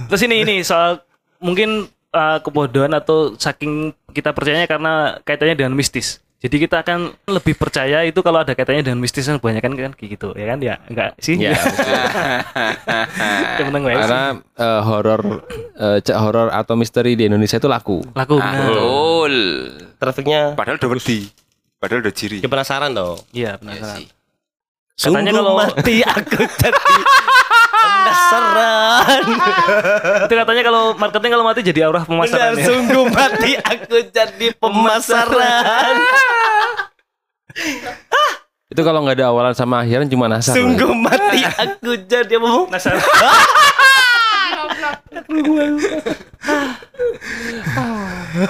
Speaker 1: Terus ini ini soal mungkin uh, kebodohan atau saking kita percayanya karena kaitannya dengan mistis. Jadi kita akan lebih percaya itu kalau ada kaitannya dengan mistis kan banyak kan kan kayak gitu ya kan ya enggak sih (laughs)
Speaker 3: Ya,
Speaker 1: sih.
Speaker 2: Karena eh, horor eh, cek horor atau misteri di Indonesia itu laku.
Speaker 1: laku
Speaker 4: Ah. Betul.
Speaker 3: Trafiknya
Speaker 4: Padahal udah wedi. Padahal udah jiri.
Speaker 3: ya penasaran dong.
Speaker 1: Iya penasaran.
Speaker 4: sih.
Speaker 1: Katanya
Speaker 3: Sungguh
Speaker 1: kalau-
Speaker 3: mati aku jadi penasaran.
Speaker 1: itu katanya kalau marketing kalau mati jadi aurah
Speaker 3: Benar,
Speaker 1: pemasaran ya.
Speaker 3: sungguh mati aku jadi pemasaran.
Speaker 2: Itu kalau nggak ada awalan sama akhiran cuma nasar.
Speaker 3: Sungguh mati aku jadi apa? (laughs)
Speaker 1: Penasaran.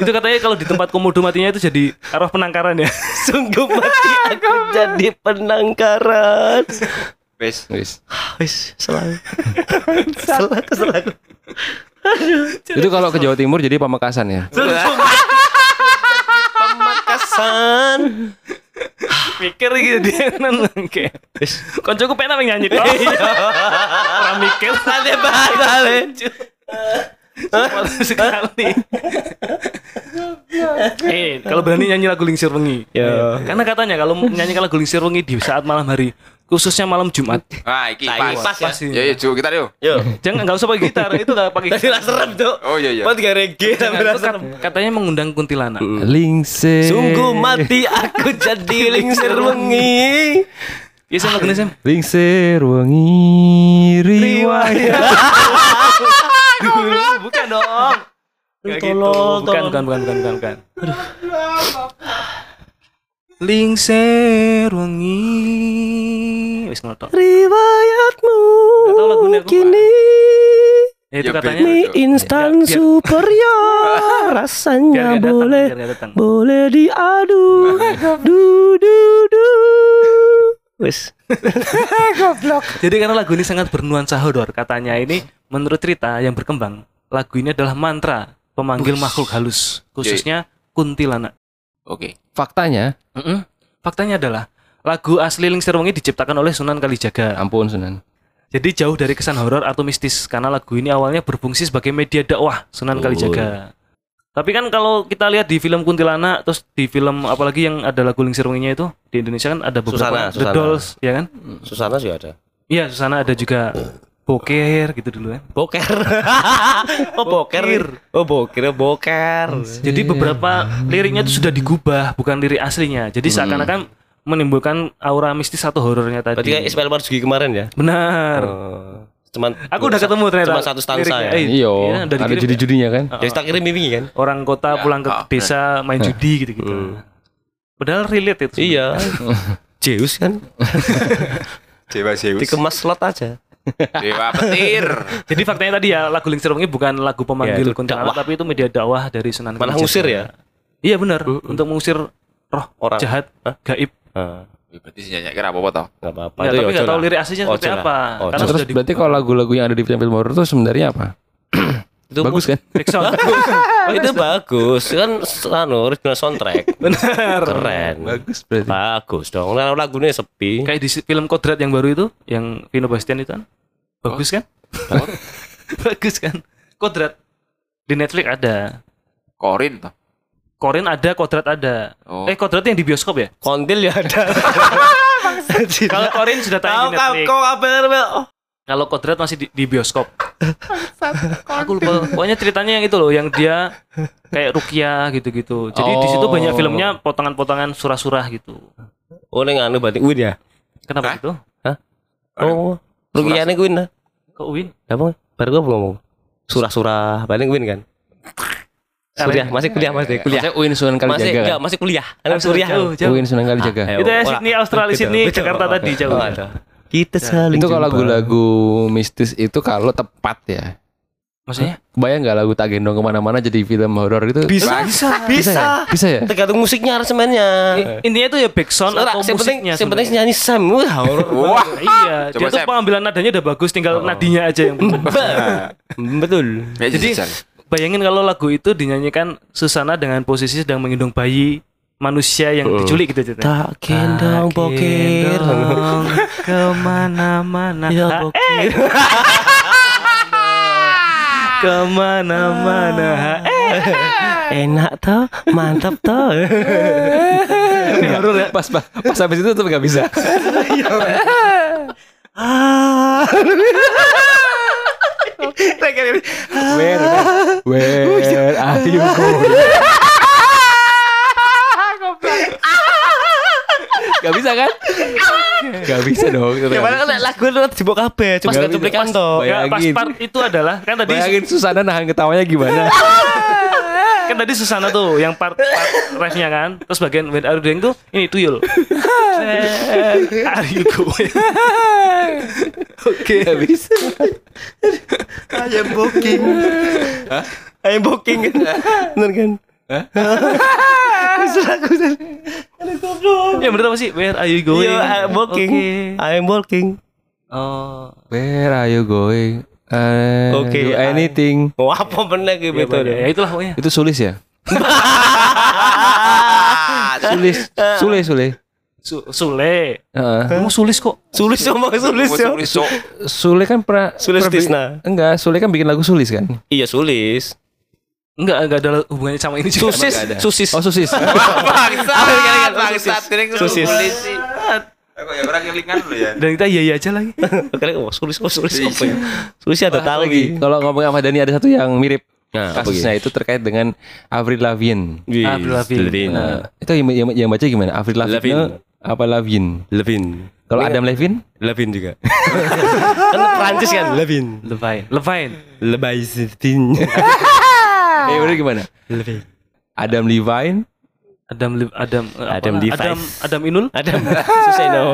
Speaker 1: itu katanya kalau di tempat komodo matinya itu jadi arwah penangkaran ya. (laughs)
Speaker 3: Sungguh mati aku (laughs) jadi penangkaran.
Speaker 4: Wes.
Speaker 2: Wis.
Speaker 3: Wis, selalu. salah (laughs) kesalahan.
Speaker 2: Itu kalau ke Jawa Timur jadi Pamekasan ya.
Speaker 3: Pemakasan.
Speaker 1: Mikir gitu dia nonton kayak koncoku pengen nyanyi. Kok orang mikir.
Speaker 3: Ada bahasa
Speaker 1: Malu sekali. Eh kalau berani nyanyi lagu lingsir wengi.
Speaker 3: Ya.
Speaker 1: karena katanya kalau nyanyi lagu lingsir wengi di saat malam hari khususnya malam Jumat
Speaker 4: Ah, iki
Speaker 3: Nah,
Speaker 4: pas.
Speaker 3: pas ya.
Speaker 1: Pas ini.
Speaker 4: Ya ya Ju, kita yuk.
Speaker 3: Yo.
Speaker 1: jangan nggak usah pakai gitar itu nggak pakai
Speaker 3: Tadi lah serem tuh.
Speaker 4: Oh iya iya.
Speaker 3: Buat gak reggae tapi lah serem.
Speaker 1: kat- katanya mengundang kuntilanak
Speaker 2: Lingse.
Speaker 3: Sungguh mati aku jadi lingsir wengi.
Speaker 1: Iya Sam lagunya Sam
Speaker 2: Lingsir wengi riwayat.
Speaker 1: bukan dong Gak gitu
Speaker 3: Tolong,
Speaker 1: bukan, bukan bukan bukan bukan bukan Lingser wengi wis ngono.
Speaker 3: Riwayatmu kini.
Speaker 1: Ya, itu
Speaker 4: Ya,
Speaker 1: katanya
Speaker 3: mie instan
Speaker 1: biar-
Speaker 3: superior. (laughs) Rasanya
Speaker 1: biar datang,
Speaker 3: boleh
Speaker 1: biar datang.
Speaker 3: boleh diadu. (laughs) Du du du. Wis. (laughs)
Speaker 1: Jadi karena lagu ini sangat bernuansa horor, katanya ini menurut cerita yang berkembang, lagu ini adalah mantra pemanggil makhluk halus, khususnya kuntilanak.
Speaker 4: Oke.
Speaker 2: Faktanya,
Speaker 1: Mm-mm. Faktanya adalah lagu asli Lingsir Wengi diciptakan oleh Sunan Kalijaga.
Speaker 2: ampun Sunan.
Speaker 1: Jadi jauh dari kesan horor atau mistis karena lagu ini awalnya berfungsi sebagai media dakwah Sunan
Speaker 3: Betul.
Speaker 1: Kalijaga. Tapi kan kalau kita lihat di film Kuntilanak terus di film apalagi yang ada lagu Lingsir Wenginya itu di Indonesia kan ada beberapa
Speaker 3: Susana,
Speaker 1: The
Speaker 3: Susana.
Speaker 1: Dolls ya kan?
Speaker 3: Susana juga ada
Speaker 1: Iya, Susana ada juga Boker gitu dulu kan.
Speaker 3: boker (laughs) oh boker oh boker oh boker
Speaker 1: Jadi beberapa liriknya itu sudah digubah, bukan lirik aslinya. Jadi seakan-akan menimbulkan aura mistis atau horornya tadi.
Speaker 3: berarti kayak Ismail Marzuki kemarin ya
Speaker 1: Benar.
Speaker 3: Oh, cuman
Speaker 1: Aku udah ketemu ternyata.
Speaker 3: Cuma satu stansa
Speaker 1: liriknya.
Speaker 3: ya?
Speaker 1: Eh,
Speaker 2: Iyo,
Speaker 1: iya, udah
Speaker 2: ada judi-judinya kan.
Speaker 3: ya tak kirim mimpi kan
Speaker 1: Orang kota pulang ke
Speaker 4: ah,
Speaker 1: desa main judi gitu-gitu. Padahal relate itu.
Speaker 3: iya (laughs) Zeus kan
Speaker 4: Dewa Zeus.
Speaker 3: dikemas slot aja
Speaker 4: Dewa petir.
Speaker 1: Jadi faktanya tadi ya lagu Lingsir Wengi bukan lagu pemanggil
Speaker 3: Ya,
Speaker 1: kuntilanak
Speaker 3: dakwah.
Speaker 1: tapi itu media dakwah dari Sunan
Speaker 3: malah
Speaker 1: Kalijaga.
Speaker 3: ngusir ya
Speaker 1: Iya benar, untuk mengusir roh
Speaker 3: Orang.
Speaker 1: jahat, gaib.
Speaker 3: Ah,
Speaker 4: Ya, Berarti sih nyanyi kira apa-apa toh?
Speaker 3: nggak apa-apa
Speaker 1: Ya,
Speaker 3: Itu
Speaker 1: tapi
Speaker 3: ya
Speaker 1: nggak
Speaker 3: ojo
Speaker 1: tahu lirik aslinya seperti apa. Karena
Speaker 2: Terus
Speaker 1: sudah di-
Speaker 2: berarti kalau lagu-lagu yang ada di film-film horor itu sebenarnya apa? (clears throat) (clears throat)
Speaker 3: itu
Speaker 2: Bagus kan? (laughs)
Speaker 3: Oh, itu bagus kan anu original soundtrack
Speaker 1: Benar.
Speaker 3: keren
Speaker 2: Bagus berarti.
Speaker 3: bagus dong Lagu- lagunya sepi
Speaker 1: Kayak di film Kodrat yang baru itu, yang Vino Bastian itu kan. Bagus kan? (laughs) Bagus kan? Kodrat. Di Netflix ada.
Speaker 4: Korin toh.
Speaker 1: Korin ada, Kodrat ada.
Speaker 4: Oh.
Speaker 1: Eh, Kodrat yang di bioskop ya?
Speaker 3: kontil ya ada (laughs)
Speaker 1: Kalau Korin sudah tayang di Netflix.
Speaker 3: kau oh
Speaker 1: Kalau Kodrat masih di, di bioskop. Aku lupa. Pokoknya ceritanya yang itu loh, yang dia kayak Rukia gitu-gitu. Jadi di situ
Speaker 3: Oh.
Speaker 1: banyak filmnya potongan-potongan surah-surah gitu.
Speaker 3: oh neng anu berarti Win ya
Speaker 1: Kenapa
Speaker 4: Hah?
Speaker 1: gitu?
Speaker 3: oh rugiannya Win lah
Speaker 1: Kok Win?
Speaker 3: apa baru gua belum ngomong surah-surah paling Win kan kuliah masih kuliah masih kuliah
Speaker 2: Maksudnya Uin Sunan
Speaker 3: masih
Speaker 2: Kalijaga
Speaker 3: enggak
Speaker 2: kan?
Speaker 3: masih kuliah anak
Speaker 1: jauh.
Speaker 2: Uin Sunan Kalijaga.
Speaker 3: Ah,
Speaker 1: Itu ya. Sydney, Australia,
Speaker 3: Betul,
Speaker 1: Sydney. Jakarta tadi jauh.
Speaker 3: Oh, kita saling
Speaker 2: Itu kalau lagu-lagu mistis itu kalau tepat ya.
Speaker 1: Maksudnya?
Speaker 2: Bayang nggak lagu tak gendong ke mana-mana jadi film horor itu?
Speaker 3: bisa bisa bisa
Speaker 2: ya? Bisa ya?
Speaker 3: tergantung musiknya aransemennya
Speaker 1: I- Intinya itu ya backsound
Speaker 3: Ora,
Speaker 1: atau
Speaker 3: yang penting
Speaker 1: musiknya.
Speaker 3: yang penting nyanyi Sam wah horor. (laughs)
Speaker 4: Wah.
Speaker 1: Iya, dia
Speaker 4: Coba,
Speaker 1: tuh
Speaker 4: Sam.
Speaker 1: pengambilan nadanya udah bagus, tinggal nadinya aja yang bener.
Speaker 3: betul
Speaker 4: Ya,
Speaker 1: Jadi bayangin kalau lagu itu dinyanyikan Susana dengan posisi sedang menggendong bayi manusia yang diculik gitu ceritanya.
Speaker 3: tak gendong bokir
Speaker 1: Gendong (laughs) ke mana-mana.
Speaker 3: ya
Speaker 1: Ah,
Speaker 3: bokir (laughs)
Speaker 1: Ke mana-mana. Eh,
Speaker 3: enak toh? Mantap toh? (laughs)
Speaker 1: Ini horor ya.
Speaker 2: Pas pas, pas habis itu tuh nggak bisa.
Speaker 3: ah.
Speaker 2: Where where are you going? Gak bisa kan? Gak bisa dong.
Speaker 3: gimana kan lagu lu dibawa kabeh cuma gak cuplikan toh.
Speaker 1: Ya, pas part itu adalah kan tadi
Speaker 2: Bayangin Susana nahan ketawanya gimana? (laughs)
Speaker 1: kan tadi Susana tuh yang part, part refnya kan? Terus bagian when are you doing tuh ini tuyul. Are you going?
Speaker 2: Oke, gak bisa.
Speaker 3: ayam booking ayam booking bener kan (laughs)
Speaker 1: ya bener apa sih where are you going
Speaker 3: Iya, I'm walking.
Speaker 1: Oke.
Speaker 3: I'm walking.
Speaker 1: oh
Speaker 2: Where are you going? Uh,
Speaker 3: Oke,
Speaker 2: do
Speaker 3: I-
Speaker 2: anything.
Speaker 3: Oh, apa bener gitu
Speaker 1: ya, banyak. ya itulah pokoknya
Speaker 2: Itu sulis ya? (laughs) sulis, sulis, sulis.
Speaker 1: Su- Sule
Speaker 2: Heeh.
Speaker 1: kamu sulis kok
Speaker 3: Sulis sama sulis ya.
Speaker 4: Sulis
Speaker 2: Sule kan pernah
Speaker 3: Sulis Tisna.
Speaker 2: Enggak, Sule kan bikin lagu sulis kan?
Speaker 3: Iya sulis.
Speaker 1: Enggak enggak ada hubungannya sama ini juga
Speaker 3: Susis, susis.
Speaker 2: Oh, susis. (laughs)
Speaker 4: Bangsat, bangsat.
Speaker 3: Sosis.
Speaker 4: polisi. Aku ya orang kelingan lu ya.
Speaker 1: dan kita iya iya aja lagi (laughs)
Speaker 3: Oke, oh sulis, oh sulis apa ya? Sulis ada tahu
Speaker 2: lagi. Kalau ngomong sama Dani ada satu yang mirip.
Speaker 3: Nah,
Speaker 2: Kasusnya itu terkait dengan Avril Lavigne.
Speaker 1: Avril Lavigne.
Speaker 2: Nah, itu yang, yang, yang baca gimana? Avril Lavigne,
Speaker 3: Lavigne.
Speaker 2: apa Lavigne?
Speaker 3: Levin.
Speaker 2: Kalau Adam Levine?
Speaker 3: Levin juga. (laughs) kan Prancis kan? Levin.
Speaker 1: Levine Levine
Speaker 3: Lebaisin.
Speaker 2: Eh, udah gimana?
Speaker 3: Levin.
Speaker 2: Adam Levine,
Speaker 1: Adam Liv- Adam eh, apa?
Speaker 3: Adam Device.
Speaker 1: Adam Adam Inul
Speaker 3: Ada (laughs) susah no.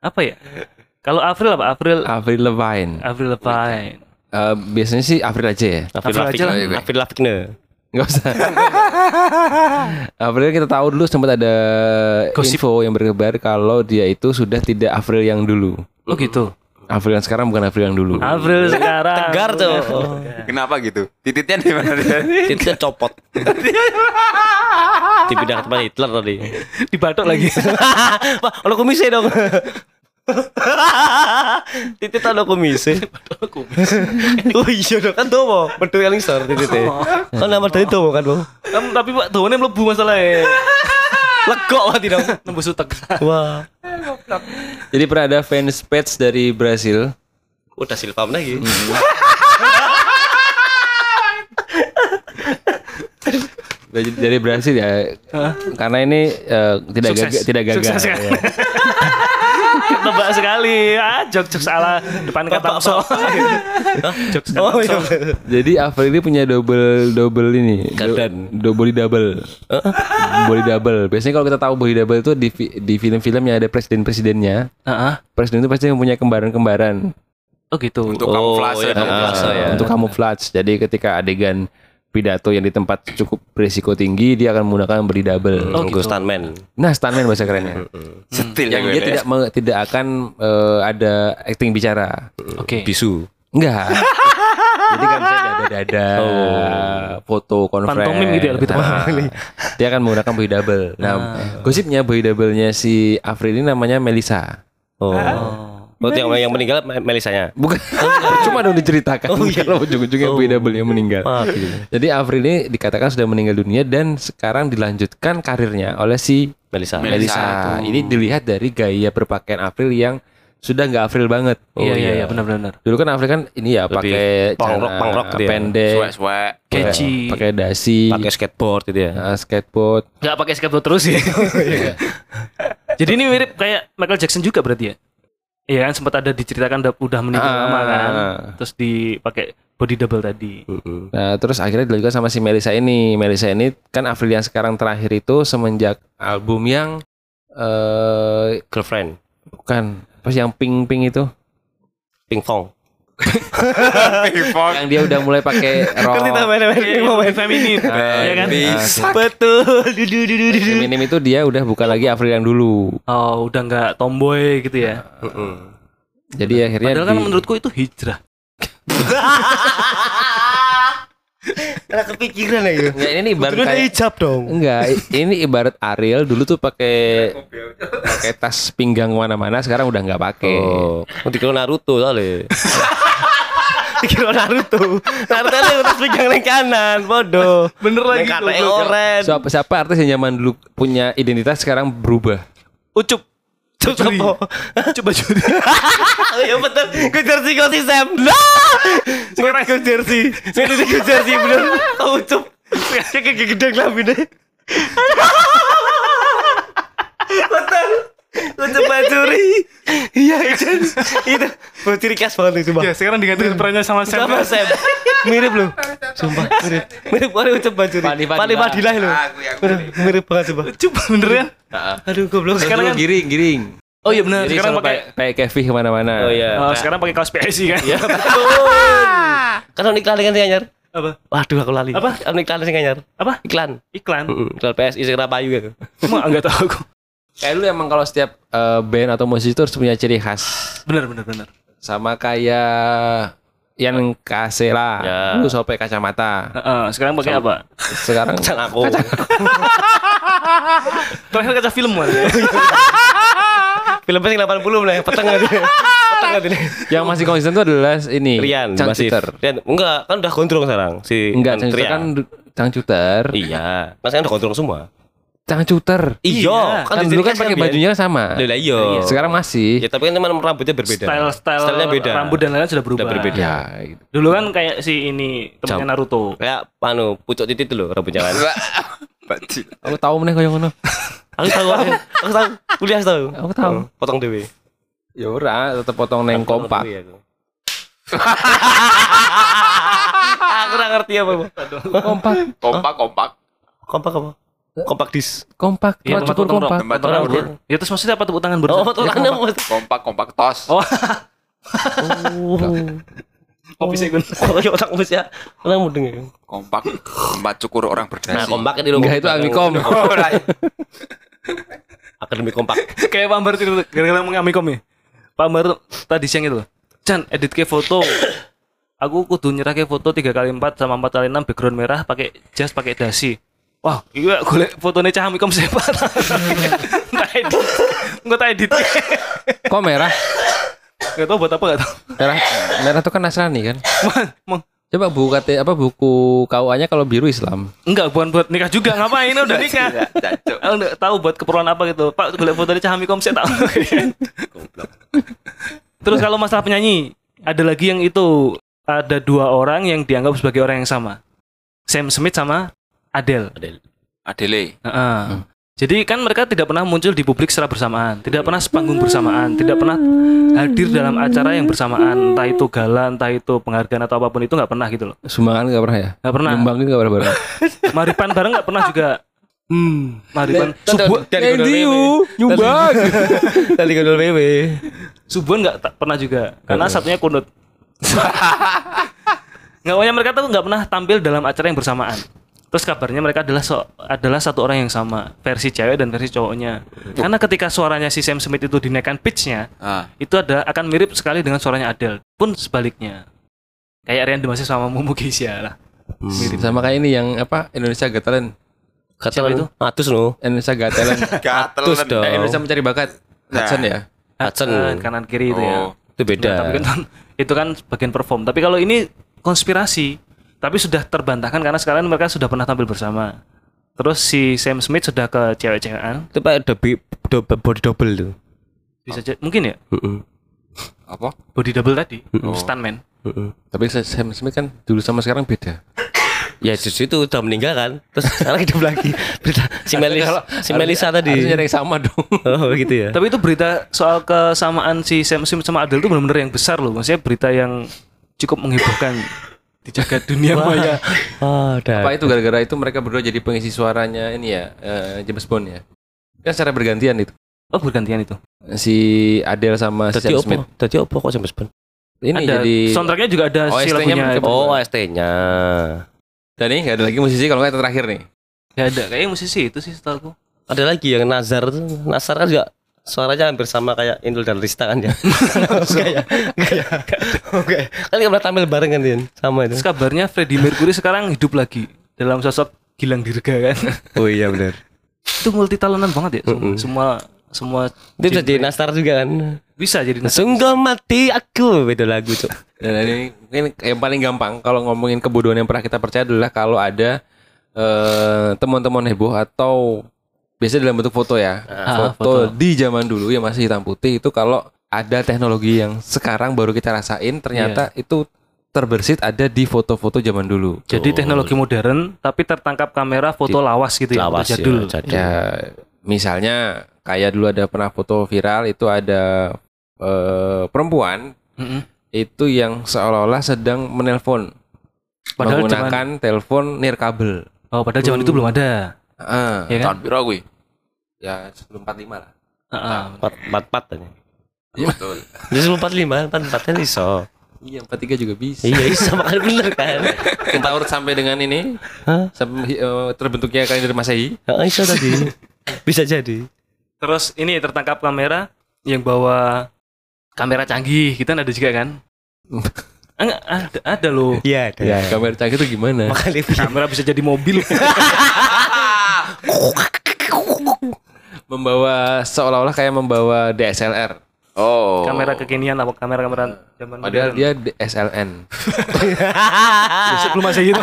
Speaker 1: apa ya kalau April apa April
Speaker 2: Avril Lavigne.
Speaker 1: Avril Lavigne
Speaker 2: Eh, biasanya sih Avril aja ya.
Speaker 3: Avril
Speaker 1: Avril aja lah.
Speaker 3: Avril Lavigne.
Speaker 2: Enggak usah. (laughs) Avril kita tahu dulu sempat ada
Speaker 1: Gosip.
Speaker 2: info yang berkebar kalau dia itu sudah tidak Avril yang dulu.
Speaker 1: oh gitu
Speaker 2: Avril yang sekarang bukan Avril yang dulu.
Speaker 1: Avril sekarang
Speaker 3: Tegar tuh.
Speaker 4: Kenapa gitu? Titiknya di mana dia?
Speaker 3: Titiknya copot. (laughs) Dipindah ke tempat Hitler tadi.
Speaker 1: di batok lagi (laughs)
Speaker 3: Wah, ono kumise dong. (laughs) Titit ono kumise. oh iya dong kan domo. Metu yang sor titite. Kan nama dari domo kan, Bang.
Speaker 1: Tapi pak daunnya melebu masalahnya
Speaker 3: Legok mati dong.
Speaker 1: nembus utek
Speaker 3: Wah.
Speaker 2: Jadi pernah ada fans page dari Brasil.
Speaker 3: Udah silpam lagi.
Speaker 2: Dari, dari Brasil ya. Karena ini eh, tidak gagal, tidak gagal.
Speaker 1: Sukses ya.
Speaker 2: ya.
Speaker 1: Tebak sekali ah jok jok salah depan kata so jok
Speaker 3: Oh iya.
Speaker 2: Jadi Avril ini punya double double ini.
Speaker 3: Gardan.
Speaker 2: Do, do- body double. body double. Biasanya kalau kita tahu body double itu di di film-film yang ada presiden-presidennya,
Speaker 1: ah
Speaker 2: presiden itu pasti mempunyai kembaran-kembaran
Speaker 1: oh gitu
Speaker 4: Untuk
Speaker 3: Oh,
Speaker 4: kamuflase.
Speaker 3: kamuflase
Speaker 2: Ah,
Speaker 3: ya.
Speaker 2: untuk kamuflage. Jadi ketika adegan pidato yang di tempat cukup berisiko tinggi, dia akan menggunakan body double.
Speaker 1: Oh, gitu.
Speaker 3: stuntman.
Speaker 2: Nah, stuntman bahasa kerennya.
Speaker 4: Setil
Speaker 2: yang
Speaker 4: ya
Speaker 2: dia
Speaker 4: ya.
Speaker 2: tidak me- tidak akan eh, ada acting bicara.
Speaker 1: oke
Speaker 3: Bisu.
Speaker 2: Enggak. (laughs) Jadi kan saya dada-dada, foto conference.
Speaker 1: Pantomim gitu ya, lebih tepat.
Speaker 2: Nah, (laughs) dia akan menggunakan body double. Nah, gosipnya body double-nya si Avril ini namanya Melisa.
Speaker 3: Oh. Oh, itu yang, yang meninggal Me- Melisanya.
Speaker 2: Bukan, cuma dong diceritakan.
Speaker 3: Oh, iya.
Speaker 2: Kalau ujung-ujungnya body double-nya meninggal.
Speaker 3: Maaf gitu.
Speaker 2: Jadi Avril ini dikatakan sudah meninggal dunia dan sekarang dilanjutkan karirnya oleh si
Speaker 3: Melisa.
Speaker 2: Melisa. Ini dilihat dari gaya berpakaian Avril yang sudah nggak Avril banget.
Speaker 1: Iya iya iya benar-benar.
Speaker 2: Dulu kan Avril kan ini ya pakai
Speaker 3: punk rock gitu ya.
Speaker 2: pendek,
Speaker 4: Suwe-suwe.
Speaker 2: pakai-
Speaker 1: Catchy.
Speaker 2: pakai dasi,
Speaker 3: Pakai skateboard gitu ya.
Speaker 2: uh, skateboard.
Speaker 1: Gak pakai skateboard terus ya. (laughs) Jadi ini mirip kayak Michael Jackson juga berarti ya? Iya kan sempat ada diceritakan udah, udah meninggal
Speaker 2: Ah.
Speaker 1: lama kan. Terus dipakai body double tadi.
Speaker 2: Nah, terus akhirnya dilanjutkan sama si Melisa ini. Melisa ini kan Avril yang sekarang terakhir itu semenjak album yang eh
Speaker 3: Girlfriend.
Speaker 2: bukan apa sih yang pink itu
Speaker 3: Ping pong. (laughs)
Speaker 2: yang dia udah mulai pakai rok
Speaker 1: Iya, feminin.
Speaker 2: Ah,
Speaker 1: Iya kan?
Speaker 2: ah,
Speaker 3: Betul. Dudu dudu dudu.
Speaker 2: feminim itu dia udah bukan lagi Avril yang dulu.
Speaker 1: Oh, udah nggak tomboy gitu ya.
Speaker 3: Mm-mm.
Speaker 2: Jadi akhirnya
Speaker 1: Padahal kan
Speaker 2: di-
Speaker 1: menurutku itu hijrah. (laughs)
Speaker 3: Karena kepikiran ya.
Speaker 2: Enggak, ini ibarat kayak
Speaker 3: hijab dong.
Speaker 2: Enggak, ini ibarat Ariel dulu tuh pakai pakai tas pinggang mana-mana, sekarang udah nggak pakai.
Speaker 3: Oh, dikira Naruto soalnya. (laughs) dikira Naruto. Naruto itu udah pegang yang kanan, bodoh.
Speaker 1: Bener lagi
Speaker 3: Yang
Speaker 1: tuh,
Speaker 3: oren.
Speaker 2: Siapa, siapa artis yang zaman dulu punya identitas sekarang berubah?
Speaker 1: Ucup.
Speaker 3: Coba.
Speaker 1: Coba juri.
Speaker 3: Oh iya betul. Ke jersey kau si Sam. Lah. Sekarang ke jersey. Ini ke jersey bener. Ucup. Kayak gede lamine. (laughs) Betul. Ucup bajuri. Iya itu. Itu. Bau ciri khas banget itu bang.
Speaker 1: Ya, sekarang diganti perannya sama Sam.
Speaker 3: Sama Sam. Mirip loh. Sumpah mirip. Mirip banget ucup bajuri.
Speaker 2: Padi Fadila.
Speaker 3: Padi Fadilah loh. Mirip banget coba.
Speaker 1: Ucup bener ya?
Speaker 3: Aduh goblok.
Speaker 2: Sekarang giring, giring.
Speaker 1: Oh iya benar. Sekarang pakai
Speaker 2: pakai Kevin ke mana-mana.
Speaker 3: Oh iya.
Speaker 1: Oh, sekarang pakai kaos PSI kan?
Speaker 3: Iya (laughs) betul. (laughs) Karena iklan kan sih anyar.
Speaker 1: Apa?
Speaker 3: Waduh aku lali.
Speaker 1: Apa?
Speaker 3: Iklan sih anyar.
Speaker 1: Apa?
Speaker 3: Iklan.
Speaker 1: Iklan.
Speaker 3: Iklan PSI segera payu gitu.
Speaker 1: Emang enggak tahu aku.
Speaker 2: Kayak lu emang kalau setiap eh, band atau musisi itu harus punya ciri khas.
Speaker 1: Bener bener bener.
Speaker 2: Sama kayak yang kasela,
Speaker 3: Ya.
Speaker 2: lu sampai kacamata.
Speaker 1: Heeh, sekarang pakai apa?
Speaker 2: Sekarang
Speaker 3: Can aku. (laughs)
Speaker 1: Terakhir kaca film kan?
Speaker 3: Film sing 80 lah, peteng aja. Peteng aja.
Speaker 2: yang masih konsisten itu adalah ini
Speaker 3: Rian,
Speaker 2: Chang
Speaker 3: masih.
Speaker 2: Cuter.
Speaker 3: Rian, enggak, kan udah gondrong sekarang si
Speaker 2: Enggak, Chang Cuter
Speaker 3: Rian.
Speaker 2: kan Changcuter.
Speaker 3: Iya, kan sekarang udah gondrong semua.
Speaker 2: Cangcuter.
Speaker 3: Iya,
Speaker 2: Kan dulu kan pakai bajunya sama.
Speaker 3: Lah iya.
Speaker 2: Sekarang masih.
Speaker 3: Ya tapi kan memang rambutnya berbeda.
Speaker 1: Style style
Speaker 3: Stylenya beda.
Speaker 1: rambut dan lain-lain sudah berubah.
Speaker 3: Udah berbeda.
Speaker 2: Ya, gitu.
Speaker 1: Dulu kan kayak si ini temennya
Speaker 3: Jam.
Speaker 1: Naruto.
Speaker 3: Kayak anu, pucuk titit itu loh rambutnya kan.
Speaker 2: Aku tahu meneh koyo ngono.
Speaker 3: aku tahu, aku, aku tahu. Kuliah tahu.
Speaker 2: Aku tahu.
Speaker 3: Oh, Potong dewe.
Speaker 2: Ya ora, tetep potong neng kompak.
Speaker 3: Aku. (laughs) aku ora ngerti apa.
Speaker 2: Kompak,
Speaker 4: Kompak, kompak.
Speaker 3: Kompak apa? Kompak dis.
Speaker 2: kompak,
Speaker 1: Iya,
Speaker 2: tempat cukur
Speaker 1: potong
Speaker 2: kompak.
Speaker 4: Tempat rambut.
Speaker 1: Ya terus maksudnya apa tepuk tangan
Speaker 3: Oh,
Speaker 1: bersama?
Speaker 3: potong tangan? (laughs)
Speaker 4: Kompak, kompak tos.
Speaker 1: Oh,
Speaker 3: Oh. (laughs)
Speaker 1: kopi sih Gun.
Speaker 3: Oh, ya otak mus ya. Orang mudeng ya.
Speaker 4: Kompak, tempat cukur orang berdasi.
Speaker 3: Nah, kompak loh.
Speaker 2: Enggak itu Amikom.
Speaker 4: Oh, (laughs) right.
Speaker 3: Akademi kompak.
Speaker 1: Kayak Pak Ambar itu gara-gara mengamikom ya. Pak Ambar tadi siang itu. Chan, edit ke foto. Aku kudu nyerah ke foto 3 kali 4 sama 4 kali 6 background merah pakai jas pakai dasi. Wah, iya golek fotone Cah Amikom sepat. (laughs) Enggak edit. Enggak edit.
Speaker 2: Kok merah?
Speaker 1: Enggak tahu buat apa enggak tahu.
Speaker 2: Merah, merah itu kan Nasrani kan? Coba buku KT apa buku KUA-nya kalau biru Islam.
Speaker 1: enggak bukan buat nikah juga ngapain udah nikah. Aku enggak tahu buat keperluan apa gitu. Pak, golek foto Cah Amikom saya tahu. Terus kalau masalah penyanyi, ada lagi yang itu ada dua orang yang dianggap sebagai orang yang sama. Sam Smith sama Adele.
Speaker 4: Adele.
Speaker 1: Heeh. Jadi kan mereka tidak pernah muncul di publik secara bersamaan, tidak pernah sepanggung bersamaan, tidak pernah hadir dalam acara yang bersamaan, entah itu gala, entah itu penghargaan atau apa pun itu nggak pernah gitu loh.
Speaker 2: Sumbangan nggak pernah ya?
Speaker 1: Nggak pernah.
Speaker 2: Nyumbangin nggak pernah (laughs) bareng.
Speaker 1: Maripan bareng nggak pernah juga. Hmm, Maripan. Subuh,
Speaker 3: Dari gondol
Speaker 2: Andy,
Speaker 3: wewe.
Speaker 2: nyumbang.
Speaker 3: Dari gondol wewe.
Speaker 1: Subuhan nggak pernah juga, karena satunya kunut. (laughs) Nggak mereka tuh nggak pernah tampil dalam acara yang bersamaan. Terus kabarnya mereka adalah so- adalah satu orang yang sama, versi cewek dan versi cowoknya. Karena ketika suaranya si Sam Smith itu dinaikkan pitch-nya,
Speaker 4: Ah,
Speaker 1: itu ada akan mirip sekali dengan suaranya Adele. Pun sebaliknya. kayak Rian masih sama Mumu Geisha lah.
Speaker 2: Mirip. Sama kayak ini yang apa Indonesia Got Talent.
Speaker 3: Kata
Speaker 1: Siapa
Speaker 3: itu?
Speaker 1: itu?
Speaker 3: Atus no.
Speaker 2: Indonesia Got Talent. (laughs)
Speaker 4: Kan.
Speaker 3: dong.
Speaker 2: Eh, Indonesia mencari bakat.
Speaker 4: Nah.
Speaker 2: Hudson ya.
Speaker 3: Hudson.
Speaker 1: Kan, kanan kiri itu ya.
Speaker 4: Oh.
Speaker 3: Itu beda.
Speaker 1: Nah, tapi kan itu kan bagian perform. Tapi kalau ini konspirasi, tapi sudah terbantahkan karena sekarang mereka sudah pernah tampil bersama. Terus si Sam Smith sudah ke cewek-cewekan.
Speaker 3: Itu pak double body double tuh.
Speaker 1: Bisa jadi mungkin ya
Speaker 3: Heeh.
Speaker 4: Apa?
Speaker 1: body double tadi, stuntman.
Speaker 3: Heeh.
Speaker 2: Tapi Sam Smith kan dulu sama sekarang beda.
Speaker 3: Ya justru itu udah meninggal kan. Terus sekarang hidup lagi. Berita si Melis,
Speaker 2: Kalau-
Speaker 3: si Melisa tadi.
Speaker 2: Harusnya nyari yang sama dong.
Speaker 3: Oh gitu ya.
Speaker 1: Tapi itu berita soal kesamaan si Sam Smith sama Adele itu benar-benar yang besar loh. Maksudnya berita yang cukup menghebohkan di jagat dunia maya.
Speaker 3: Oh, dah.
Speaker 2: Apa itu gara-gara itu mereka berdua jadi pengisi suaranya ini ya eh, James Bond ya. Kan secara bergantian itu.
Speaker 1: Oh bergantian itu.
Speaker 2: Si Adele sama si
Speaker 3: Tadi
Speaker 2: Sam Smith.
Speaker 3: Tadi apa kok James Bond?
Speaker 2: Ini
Speaker 1: ada
Speaker 2: jadi
Speaker 1: soundtracknya juga ada si
Speaker 2: OST-nya
Speaker 1: lagunya.
Speaker 2: mereka-
Speaker 3: Oh, ST-nya.
Speaker 2: dan ini nggak ada lagi musisi kalau nggak itu terakhir nih.
Speaker 1: Gak ada kayaknya musisi itu sih setahu
Speaker 3: Ada lagi yang Nazar tuh. Nazar kan juga suaranya hampir sama kayak Indul dan Rista kan ya. Enggak ya? Enggak ya? Oke. Kan dia pernah tampil bareng kan Din? Sama itu.
Speaker 1: Terus kabarnya Freddie Mercury sekarang hidup lagi dalam sosok Gilang Dirga kan.
Speaker 3: Oh iya benar.
Speaker 1: itu multi talentan banget ya. Semua semua, semua
Speaker 3: Dia bisa jadi Nastar juga kan.
Speaker 1: bisa jadi nas-
Speaker 3: Sungguh mati aku beda lagu cok.
Speaker 2: Dan ini mungkin yang paling gampang kalau ngomongin kebodohan yang pernah kita percaya adalah kalau ada eh, teman-teman heboh atau biasanya dalam bentuk foto ya.
Speaker 1: Ah,
Speaker 2: foto, di zaman dulu yang masih hitam putih itu kalau ada teknologi yang sekarang baru kita rasain ternyata itu terbersit ada di foto-foto zaman dulu.
Speaker 1: Jadi teknologi modern tapi tertangkap kamera foto lawas gitu ya,
Speaker 3: Lawas
Speaker 1: foto jadul.
Speaker 3: ya. Jadul.
Speaker 2: Ya, misalnya kayak dulu ada pernah foto viral itu ada eh, perempuan
Speaker 1: Mm-mm.
Speaker 2: itu yang seolah-olah sedang menelpon
Speaker 1: Padahal
Speaker 2: menggunakan telepon nirkabel.
Speaker 1: Oh, padahal zaman itu belum ada.
Speaker 2: Ah,
Speaker 1: Ya kan?
Speaker 4: Tahun piro kuwi?
Speaker 2: Ya sebelum 45 lah.
Speaker 1: Heeh.
Speaker 3: Empat empat empat tadi.
Speaker 4: Iya betul.
Speaker 3: Jadi sebelum empat lima empat empat kan iso.
Speaker 2: Iya, 43 juga bisa.
Speaker 3: Iya iso makanya bener kan.
Speaker 2: Kita urut sampai dengan ini
Speaker 3: Hah?
Speaker 2: sampai eh, terbentuknya kalender Masehi.
Speaker 3: Heeh, iso tadi. Bisa jadi.
Speaker 1: Terus ini tertangkap kamera yang bawa kamera canggih, kita ada juga kan? Enggak, ada, ada loh.
Speaker 3: Iya, ada.
Speaker 2: Ya, kamera canggih itu gimana?
Speaker 3: Makanya
Speaker 1: Kamera bisa jadi mobil. (laughs) (laughs)
Speaker 2: Membawa seolah-olah kayak membawa DSLR.
Speaker 4: Oh.
Speaker 1: kamera kekinian apa kamera-kamera zaman
Speaker 2: Padahal
Speaker 1: modern.
Speaker 2: dia DSLN
Speaker 1: Besok belum masih gitu.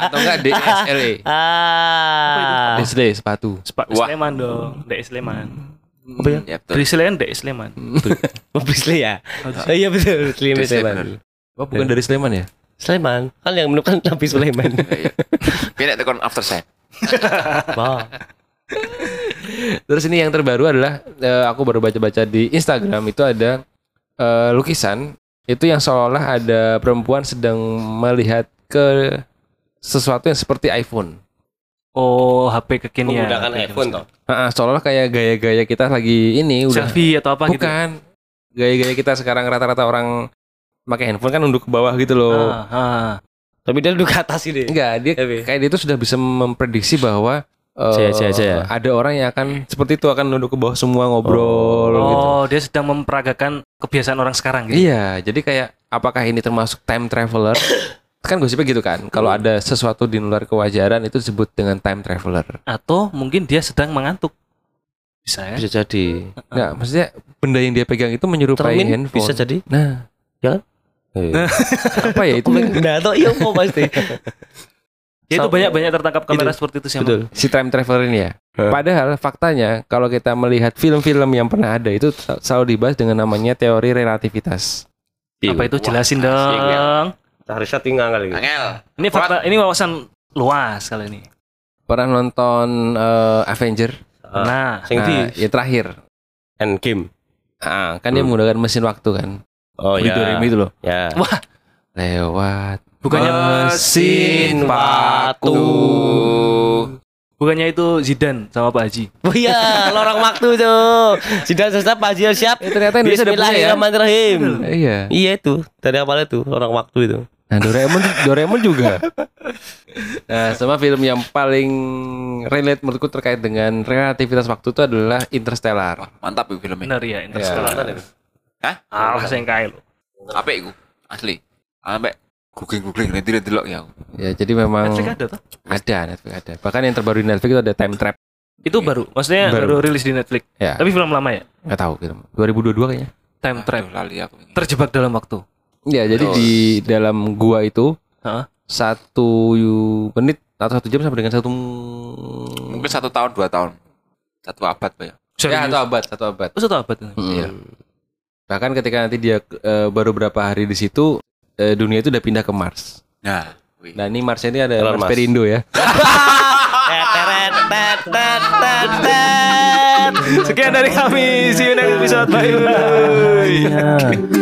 Speaker 2: atau enggak DSLE.
Speaker 3: Ah.
Speaker 2: Display sepatu.
Speaker 4: Wah.
Speaker 1: Sleman dong, DS Sleman.
Speaker 3: Apa ya?
Speaker 4: Ya betul.
Speaker 1: Dari Sleman, DS Sleman.
Speaker 3: Oh, Brisley ya? Oh iya betul, Sleman Sleman.
Speaker 4: bener.
Speaker 2: Oh, bukan dari Sleman ya?
Speaker 3: Sleman, kan yang menemukan Nabi Sulaiman. (laughs)
Speaker 4: Iya. Kene tekon after set.
Speaker 3: Wah. (laughs)
Speaker 2: Terus ini yang terbaru adalah eh, aku baru baca-baca di Instagram itu ada eh, lukisan itu yang seolah ada perempuan sedang melihat ke sesuatu yang seperti iPhone.
Speaker 1: Oh, HP kekinian.
Speaker 3: Menggunakan iPhone toh.
Speaker 2: Ah, seolah-olah kayak gaya-gaya kita lagi ini udah
Speaker 1: Selfie atau apa gitu.
Speaker 2: bukan gaya-gaya kita sekarang rata-rata orang pakai handphone kan nunduk ke bawah gitu loh.
Speaker 1: Ah, ah.
Speaker 3: Tapi dia duduk ke atas ini.
Speaker 2: Enggak, dia
Speaker 3: Tapi-
Speaker 2: kayak dia itu sudah bisa memprediksi bahwa eh,
Speaker 3: Jaya, jaya, jaya.
Speaker 2: ada orang yang akan seperti itu akan nunduk ke bawah semua ngobrol gitu.
Speaker 1: Oh, dia sedang memperagakan kebiasaan orang sekarang gitu.
Speaker 2: Iya, jadi kayak apakah ini termasuk time traveler? (coughs) kan gosipnya gitu kan. Kalau ada sesuatu di luar kewajaran itu disebut dengan time traveler.
Speaker 1: Atau mungkin dia sedang mengantuk. Bisa ya?
Speaker 3: Bisa jadi.
Speaker 2: Enggak, maksudnya benda yang dia pegang itu menyerupai
Speaker 3: Termin
Speaker 2: handphone.
Speaker 3: bisa jadi.
Speaker 2: Nah,
Speaker 3: Eh.
Speaker 2: apa ya (laughs) itu?
Speaker 3: Nah, atau iya kok pasti. (laughs)
Speaker 1: Ya, itu banyak-banyak tertangkap kamera
Speaker 3: Itu.
Speaker 1: seperti itu sih.
Speaker 3: Betul.
Speaker 2: si time traveler ini ya. Padahal faktanya kalau kita melihat film-film yang pernah ada itu sel- selalu dibahas dengan namanya teori relativitas.
Speaker 1: Apa itu jelasin
Speaker 4: Wah,
Speaker 1: dong.
Speaker 3: Harusnya tinggal kali.
Speaker 4: Angel.
Speaker 1: Ini fakta, ini wawasan luas kali ini.
Speaker 2: Pernah nonton eh, Avenger?
Speaker 3: Ah.
Speaker 1: Nah,
Speaker 3: Sing
Speaker 2: Nah, ya terakhir.
Speaker 3: Endgame.
Speaker 2: Ah, kan dia
Speaker 3: Hmm.
Speaker 2: menggunakan mesin waktu kan.
Speaker 3: Oh iya.
Speaker 2: Itu loh.
Speaker 3: Ya.
Speaker 1: wah,
Speaker 2: Lewat
Speaker 1: bukannya
Speaker 2: mesin waktu.
Speaker 1: bukannya itu Zidan sama Pak Haji.
Speaker 3: Oh iya, lorong waktu tuh. Sudah selesai Pak Haji siap.
Speaker 2: Eh, ternyata Indonesia udah punya ya.
Speaker 3: Bismillahirrahmanirrahim.
Speaker 2: Iya.
Speaker 3: Iya itu dari awal itu orang waktu itu.
Speaker 2: Nah, Doraemon Doraemon juga. (laughs) Nah, sama film yang paling relate menurutku terkait dengan relativitas waktu itu adalah Interstellar.
Speaker 4: Mantap itu filmnya.
Speaker 1: Benar ya, Interstellar.
Speaker 4: Hah?
Speaker 1: Alah, saya kae lho.
Speaker 4: Apa itu? Asli. Sampai googling-googling nanti nanti delok ya.
Speaker 2: Ya, jadi memang
Speaker 1: Netflix ada tuh.
Speaker 2: ada Netflix ada. Bahkan yang terbaru di Netflix itu ada Time Trap.
Speaker 1: Itu baru, maksudnya
Speaker 2: Baru.
Speaker 1: baru, rilis di Netflix.
Speaker 2: Ya,
Speaker 1: Tapi film lama ya.
Speaker 2: nggak tahu film. 2022 kayaknya.
Speaker 1: Time Trap.
Speaker 4: Aduh, lali aku.
Speaker 1: Terjebak dalam waktu.
Speaker 2: Ya, jadi
Speaker 4: Betul.
Speaker 2: di dalam gua itu
Speaker 1: Heeh.
Speaker 2: satu menit atau satu jam sampai dengan satu
Speaker 4: Mungkin satu tahun dua tahun. Satu abad pak ya.
Speaker 2: ya satu abad satu abad.
Speaker 1: Oh, satu abad.
Speaker 2: Iya. Bahkan ketika nanti dia eh, baru berapa hari di situ eh, dunia itu udah pindah ke Mars.
Speaker 4: Nah, wih.
Speaker 2: Nah ini Mars ini ada
Speaker 3: Elon
Speaker 2: Mars
Speaker 3: Musk.
Speaker 2: Perindo ya.
Speaker 1: Sekian dari kami. See you next episode. Bye.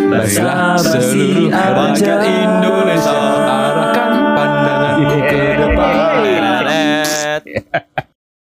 Speaker 2: Baiklah seluruh rakyat Indonesia arahkan pandanganmu ke depan.
Speaker 3: Teret.